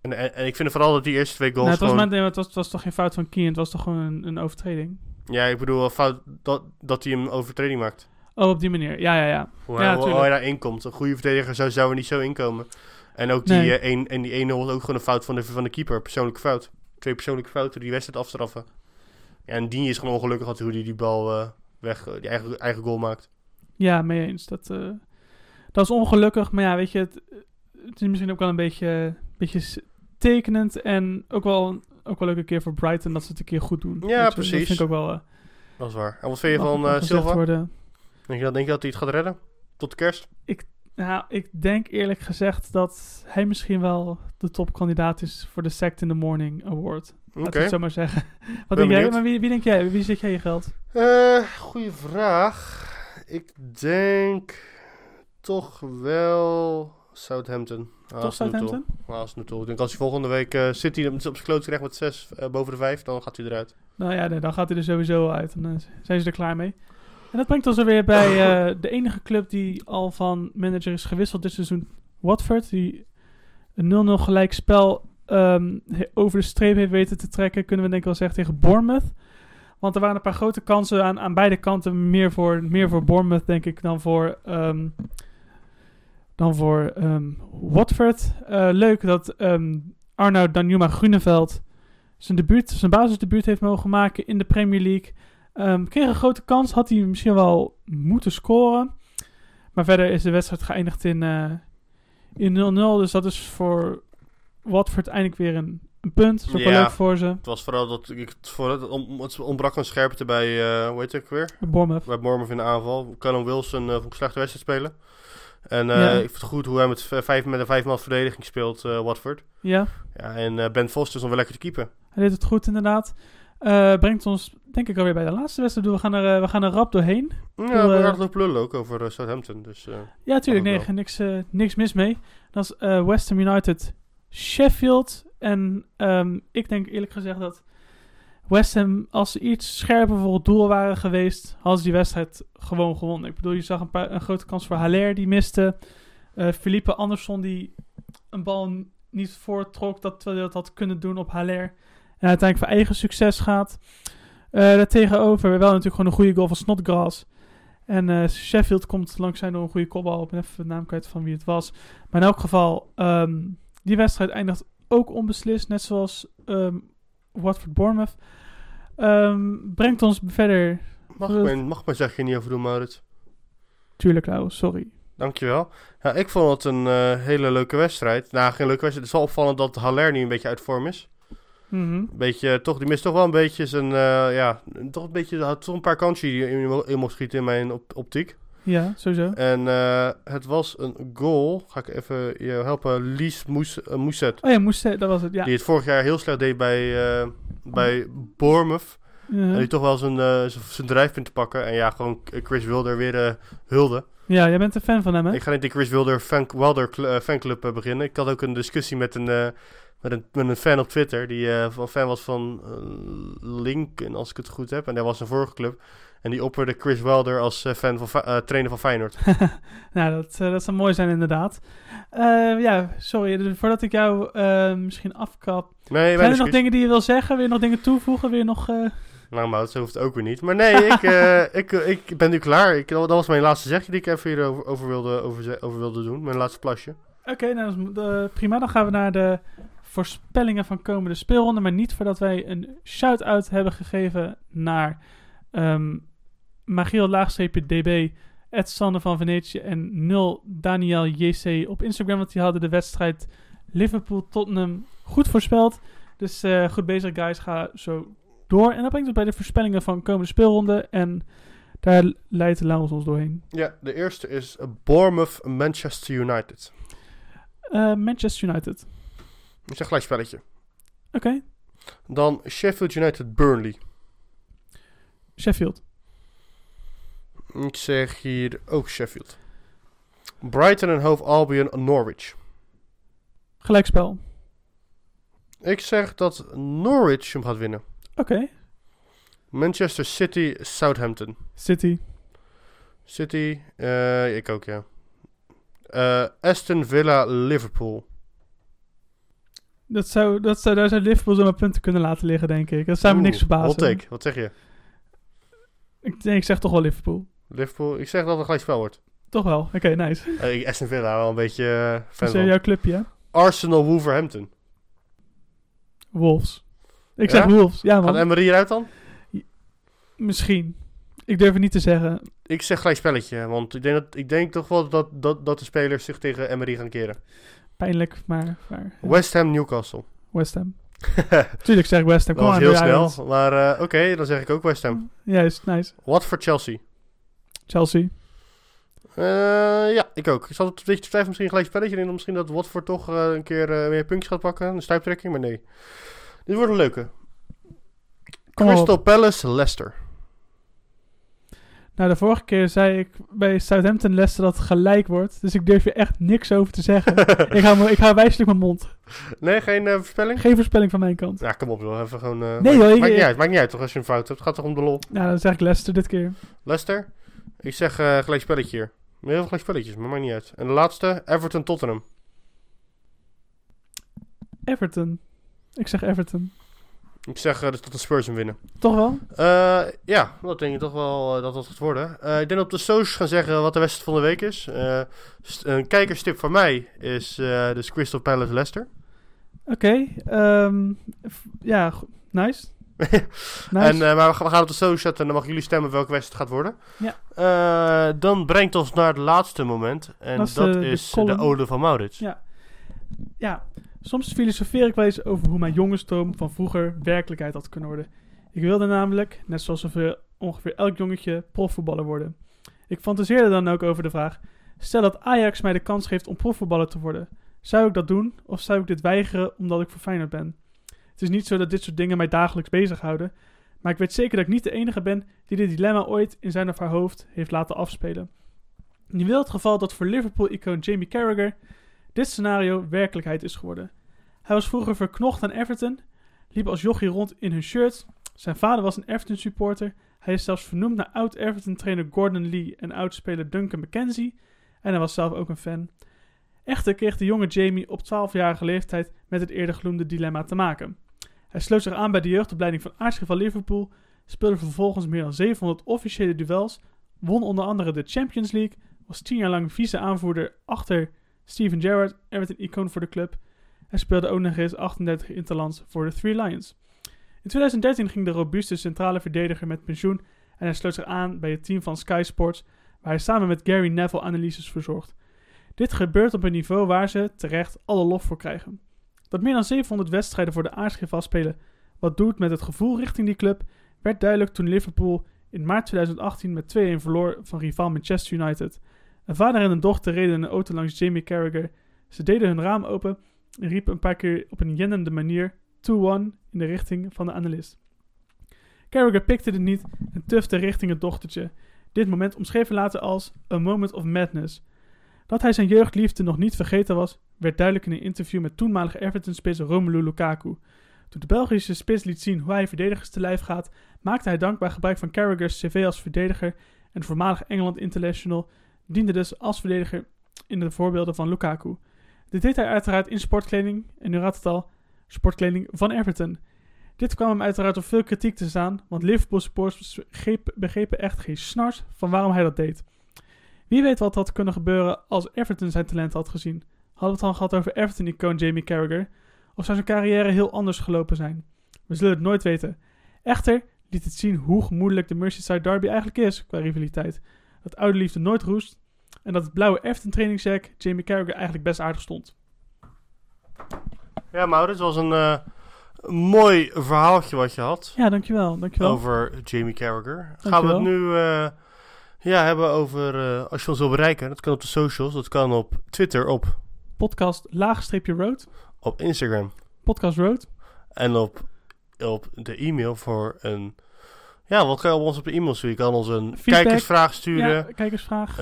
En, en, en ik vind vooral dat die eerste twee goals Nou, het, was gewoon... maar, het, was, het was toch geen fout van Keen, het was toch gewoon een, een overtreding? Ja, ik bedoel, fout dat, dat hij hem overtreding maakt. Oh, op die manier. Ja, ja, ja. Hoe, Ja, hoe, hij daarin komt. Een goede verdediger zou, zou er niet zo inkomen. En ook die, Nee. eh, een, en die 1-0 was ook gewoon een fout van de, van de keeper. Persoonlijke fout. Twee persoonlijke fouten die wedstrijd afstraffen. Ja, en die is gewoon ongelukkig had hoe hij die bal eh, weg, die eigen, eigen goal maakt. Ja, mee eens. Dat, eh, dat is ongelukkig, maar ja, weet je, het, het is misschien ook wel een beetje, beetje tekenend en ook wel, ook wel leuk een keer voor Brighton dat ze het een keer goed doen. Weet je, Dat precies. vind ik ook wel... eh, Dat is waar. En wat vind je van eh, Silva? Denk je, dat, denk je dat hij het gaat redden? Tot de kerst? Nou, ik denk eerlijk gezegd dat hij misschien wel de topkandidaat is voor de Sect in the Morning Award. Laat ik het zo maar zeggen. Wat Ben denk jij? Maar wie, wie denk jij? Wie zit jij je geld? Eh, goeie vraag. Ik denk toch wel Southampton. Toch Southampton? Ik denk als hij volgende week eh City op zijn kloot krijgt met 6 boven de 5, dan gaat hij eruit. Nou ja, nee, dan gaat hij er sowieso uit. Dan eh, zijn ze er klaar mee. En dat brengt ons er weer bij eh, de enige club die al van manager is gewisseld dit seizoen. Watford, die een 0-0 gelijk spel ehm, over de streep heeft weten te trekken, kunnen we denk ik wel zeggen, tegen Bournemouth. Want er waren een paar grote kansen aan, aan beide kanten. Meer voor, meer voor Bournemouth, denk ik, dan voor, ehm, dan voor ehm, Watford. Eh, leuk dat Arnoud Danjuma Groeneveld zijn, debuut, zijn basisdebuut heeft mogen maken in de Premier League. Ehm, kreeg een grote kans, had hij misschien wel moeten scoren. Maar verder is de wedstrijd geëindigd in eh, in 0-0. Dus dat is voor Watford eindelijk weer een, een punt. Dat is ook wel leuk voor ze. Het was vooral dat ik het, voor, het, om, het ontbrak een scherpte bij, eh hoe heet het ook weer? Bournemouth. Bij Bournemouth in de aanval. Callum Wilson uh, vond ik slechte wedstrijd spelen. En Ja. ik vind het goed hoe hij met, vijf, met een vijfmaal verdediging speelt, Watford. Ja, Ja, en Ben Foster is nog wel lekker te keeper. hij deed het goed inderdaad. Eh, brengt ons denk ik alweer bij de laatste wedstrijd. We gaan er, eh, we gaan er rap doorheen. Ja, we eh, gaan het lullen ook over eh, Southampton. Dus, eh, Ja, tuurlijk. Nee, wel. niks, eh, niks mis mee. Dat is eh West Ham United Sheffield. En ehm, ik denk eerlijk gezegd dat West Ham, als ze iets scherper voor het doel waren geweest, hadden ze die wedstrijd gewoon gewonnen. Ik bedoel, je zag een, paar, een grote kans voor Haller, die miste. Eh Felipe Andersson, die een bal niet voortrok, dat dat had kunnen doen op Haller. En uiteindelijk voor eigen succes gaat. Eh daartegenover wel natuurlijk gewoon een goede goal van Snodgrass. En eh, Sheffield komt langzaam door een goede kopbal. Ik ben even de naam kwijt van wie het was. Maar in elk geval, ehm, die wedstrijd eindigt ook onbeslist. Net zoals ehm Watford-Bournemouth. Ehm, brengt ons verder... Mag ik mijn, mag ik mijn zegje niet over doen, Maurits? Tuurlijk, Lau, sorry. Dankjewel. Ja, ik vond het een eh, hele leuke wedstrijd. Nou, geen leuke wedstrijd. Het is wel opvallend dat Haller nu een beetje uit vorm is. Mhm. Beetje, toch, die mist toch wel een beetje zijn, eh, ja, toch een beetje, had toch een paar kansen die in, in mocht schieten in mijn op- optiek. Ja, sowieso. En eh, het was een goal, ga ik even je helpen, Lies Moes, eh, Moeset. Oh ja, moest, dat was het, ja. Die het vorig jaar heel slecht deed bij, bij Bournemouth. En die toch wel zijn, zijn- drijfpunt te pakken. En ja, gewoon Chris Wilder weer hulde. Ja, jij bent een fan van hem, hè? Ik ga niet de Chris Wilder fan, Wilder cl- fanclub beginnen. Ik had ook een discussie met een, met een, met een fan op Twitter. Die van fan was van eh, Lincoln, als ik het goed heb. En dat was een vorige club. En die opperde Chris Wilder als eh, fan van, trainer van Feyenoord. nou, dat, dat zou mooi zijn, inderdaad. Ja, sorry, dus voordat ik jou misschien afkap. Nee, Zijn er nog excuus. dingen die je wil zeggen? Wil je nog dingen toevoegen? Wil je nog... Nou, maar dat hoeft ook weer niet. Maar nee, ik, ik, ik ben nu klaar. Ik, dat was mijn laatste zegje die ik even hier over, wilde, over, over wilde doen. Mijn laatste plasje. Oké, nou, prima. Dan gaan we naar de voorspellingen van komende speelronde. Maar niet voordat wij een shout-out hebben gegeven naar ehm Magiel laagstreepje DB, Ed Sander van Venetië en 0 Daniel JC op Instagram. Want die hadden de wedstrijd Liverpool-Tottenham goed voorspeld. Dus eh, goed bezig, guys. Ga zo door. En dat brengt ons bij de voorspellingen van komende speelronde. En daar leidt Laurens ons doorheen. Ja, de eerste is Bournemouth Manchester United. Eh, Manchester United. Ik zeg gelijk spelletje. Oké, Dan Sheffield United Burnley. Sheffield. Ik zeg hier ook Sheffield. Brighton en Hove Albion Norwich. Gelijkspel. Ik zeg dat Norwich hem gaat winnen. Oké, Manchester City Southampton. City. City, eh, ik ook ja. Eh, Aston Villa Liverpool. Dat zou, dat zou, daar zou Liverpool zomaar punten kunnen laten liggen, denk ik. Dat zou me Oeh, niks verbazen. Hot take, wat zeg je? Ik, nee, ik zeg toch wel Liverpool. Liverpool, ik zeg dat het een gelijk spel wordt. Toch wel. Oké, nice. Ik- Aston Villa wel een beetje eh, fan van. jouw clubje, hè? Arsenal Wolverhampton. Wolves. Ik Ja? zeg Wolves. Ja, Gaat man. Emery eruit dan? Misschien. Ik durf het niet te zeggen. Ik zeg gelijk spelletje, want ik denk, dat, ik denk toch wel dat, dat, dat de spelers zich tegen Emery gaan keren. Pijnlijk, maar... maar ja. West Ham Newcastle. West Ham. Tuurlijk zeg ik West Ham. Dat Kom was aan, heel snel, Irons. maar eh, oké, dan zeg ik ook West Ham. Juist, nice. Watford Chelsea. Chelsea. Eh, ja, ik ook. Ik zat een beetje te twijfelen, misschien gelijk spelletje in, misschien dat Watford toch eh, een keer eh, meer puntjes gaat pakken, een stuiptrekking, maar nee. Dit wordt een leuke. Kom Crystal op. Palace Leicester. Nou, de vorige keer zei ik bij Southampton Leicester dat het gelijk wordt. Dus ik durf je echt niks over te zeggen. ik hou, ik hou wijselijk mijn mond. nee, geen eh, voorspelling? Geen voorspelling van mijn kant. Ja, kom op joh, even gewoon... eh, Nee, maakt, joh, ik- maakt niet uit, maakt niet uit toch als je een fout hebt. Het gaat toch om de lol. Nou, dan zeg ik Leicester dit keer. Leicester? Ik zeg eh, gelijk spelletje hier. Heel veel gelijk spelletjes, maar maakt niet uit. En de laatste, Everton Tottenham. Everton. Ik zeg Everton. Ik zeg eh, dus dat de Spurs hem winnen. Toch wel? Eh, ja, dat denk ik toch wel eh, dat dat gaat worden. Ik denk op de socials gaan zeggen wat de wedstrijd van de week is. Een kijkerstip van mij is dus Crystal Palace Leicester. Oké. ehm, ja, nice. nice. En, maar we gaan, we gaan op de socials zetten en dan mogen jullie stemmen welke wedstrijd het gaat worden. Ja. Dan brengt ons naar het laatste moment. En Dat is, de is de, ode van Maurits. Ja. ja, soms filosofeer ik wel over hoe mijn jongensdroom van vroeger werkelijkheid had kunnen worden. Ik wilde namelijk, net zoals ongeveer, elk jongetje, profvoetballer worden. Ik fantaseerde dan ook over de vraag: stel dat Ajax mij de kans geeft om profvoetballer te worden. Zou ik dat doen of zou ik dit weigeren omdat ik voor ben? Het is niet zo dat dit soort dingen mij dagelijks bezighouden, maar ik weet zeker dat ik niet de enige ben die dit dilemma ooit in zijn of haar hoofd heeft laten afspelen. Nu wil het geval dat voor Liverpool-icoon Jamie Carragher dit scenario werkelijkheid is geworden. Hij was vroeger verknocht aan Everton, liep als jochie rond in hun shirt. Zijn vader was een Everton supporter. Hij is zelfs vernoemd naar oud-Everton trainer Gordon Lee en oud-speler Duncan McKenzie. En hij was zelf ook een fan. Echter kreeg de jonge Jamie op 12-jarige leeftijd met het eerder genoemde dilemma te maken. Hij sloot zich aan bij de jeugdopleiding van aartsrivaal Liverpool, speelde vervolgens meer dan 700 officiële duels, won onder andere de Champions League, was tien jaar lang vice-aanvoerder achter Steven Gerrard werd een icoon voor de club. Hij speelde ook nog eens 38 interlands voor de Three Lions. In 2013 ging de robuuste centrale verdediger met pensioen en hij sloot zich aan bij het team van Sky Sports, waar hij samen met Gary Neville analyses verzorgt. Dit gebeurt op een niveau waar ze terecht alle lof voor krijgen. Dat meer dan 700 wedstrijden voor de aardsgif afspelen wat doet met het gevoel richting die club, werd duidelijk toen Liverpool in maart 2018 met 2-1 verloor van rival Manchester United. Een vader en een dochter reden in een auto langs Jamie Carragher. Ze deden hun raam open en riepen een paar keer op een jennende manier 2-1 in de richting van de analist. Carragher pikte het niet en tufte richting het dochtertje. Dit moment omschreven later als a moment of madness. Dat hij zijn jeugdliefde nog niet vergeten was, werd duidelijk in een interview met toenmalige Everton-spits Romelu Lukaku. Toen de Belgische spits liet zien hoe hij verdedigers te lijf gaat, maakte hij dankbaar gebruik van Carragher's cv als verdediger en de voormalige Engeland International diende dus als verdediger in de voorbeelden van Lukaku. Dit deed hij uiteraard in sportkleding, en u raadt het al, sportkleding van Everton. Dit kwam hem uiteraard op veel kritiek te staan, want Liverpool supporters begrepen, begrepen echt geen snars van waarom hij dat deed. Wie weet wat had kunnen gebeuren als Everton zijn talent had gezien. Hadden we het dan gehad over Everton-icoon Jamie Carragher? Of zou zijn carrière heel anders gelopen zijn? We zullen het nooit weten. Echter liet het zien hoe gemoedelijk de Merseyside Derby eigenlijk is qua rivaliteit. Dat oude liefde nooit roest en dat het blauwe Everton trainingsjack Jamie Carragher eigenlijk best aardig stond. Ja, Maurits, was een eh, mooi verhaaltje wat je had Ja, dankjewel. dankjewel. over Jamie Carragher. Gaan we het nu eh, ja, hebben over, eh, als je ons wil bereiken, dat kan op de socials, dat kan op Twitter, op, Podcast laagstreepje road. op Instagram Podcast road. en op, op de e-mail voor een... Ja, wat kan je op ons op de e-mail sturen? Je kan ons een Feedback. kijkersvraag sturen. Ja, kijkersvraag.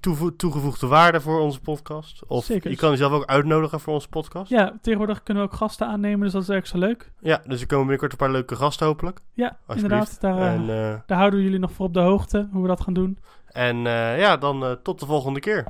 toevo- toegevoegde waarde voor onze podcast. Of Zeker. je kan jezelf ook uitnodigen voor onze podcast. Ja, tegenwoordig kunnen we ook gasten aannemen, dus dat is erg zo leuk. Ja, dus er komen binnenkort een paar leuke gasten hopelijk. Ja, inderdaad. Daar, eh, En, eh, daar houden we jullie nog voor op de hoogte, hoe we dat gaan doen. en ja, dan tot de volgende keer.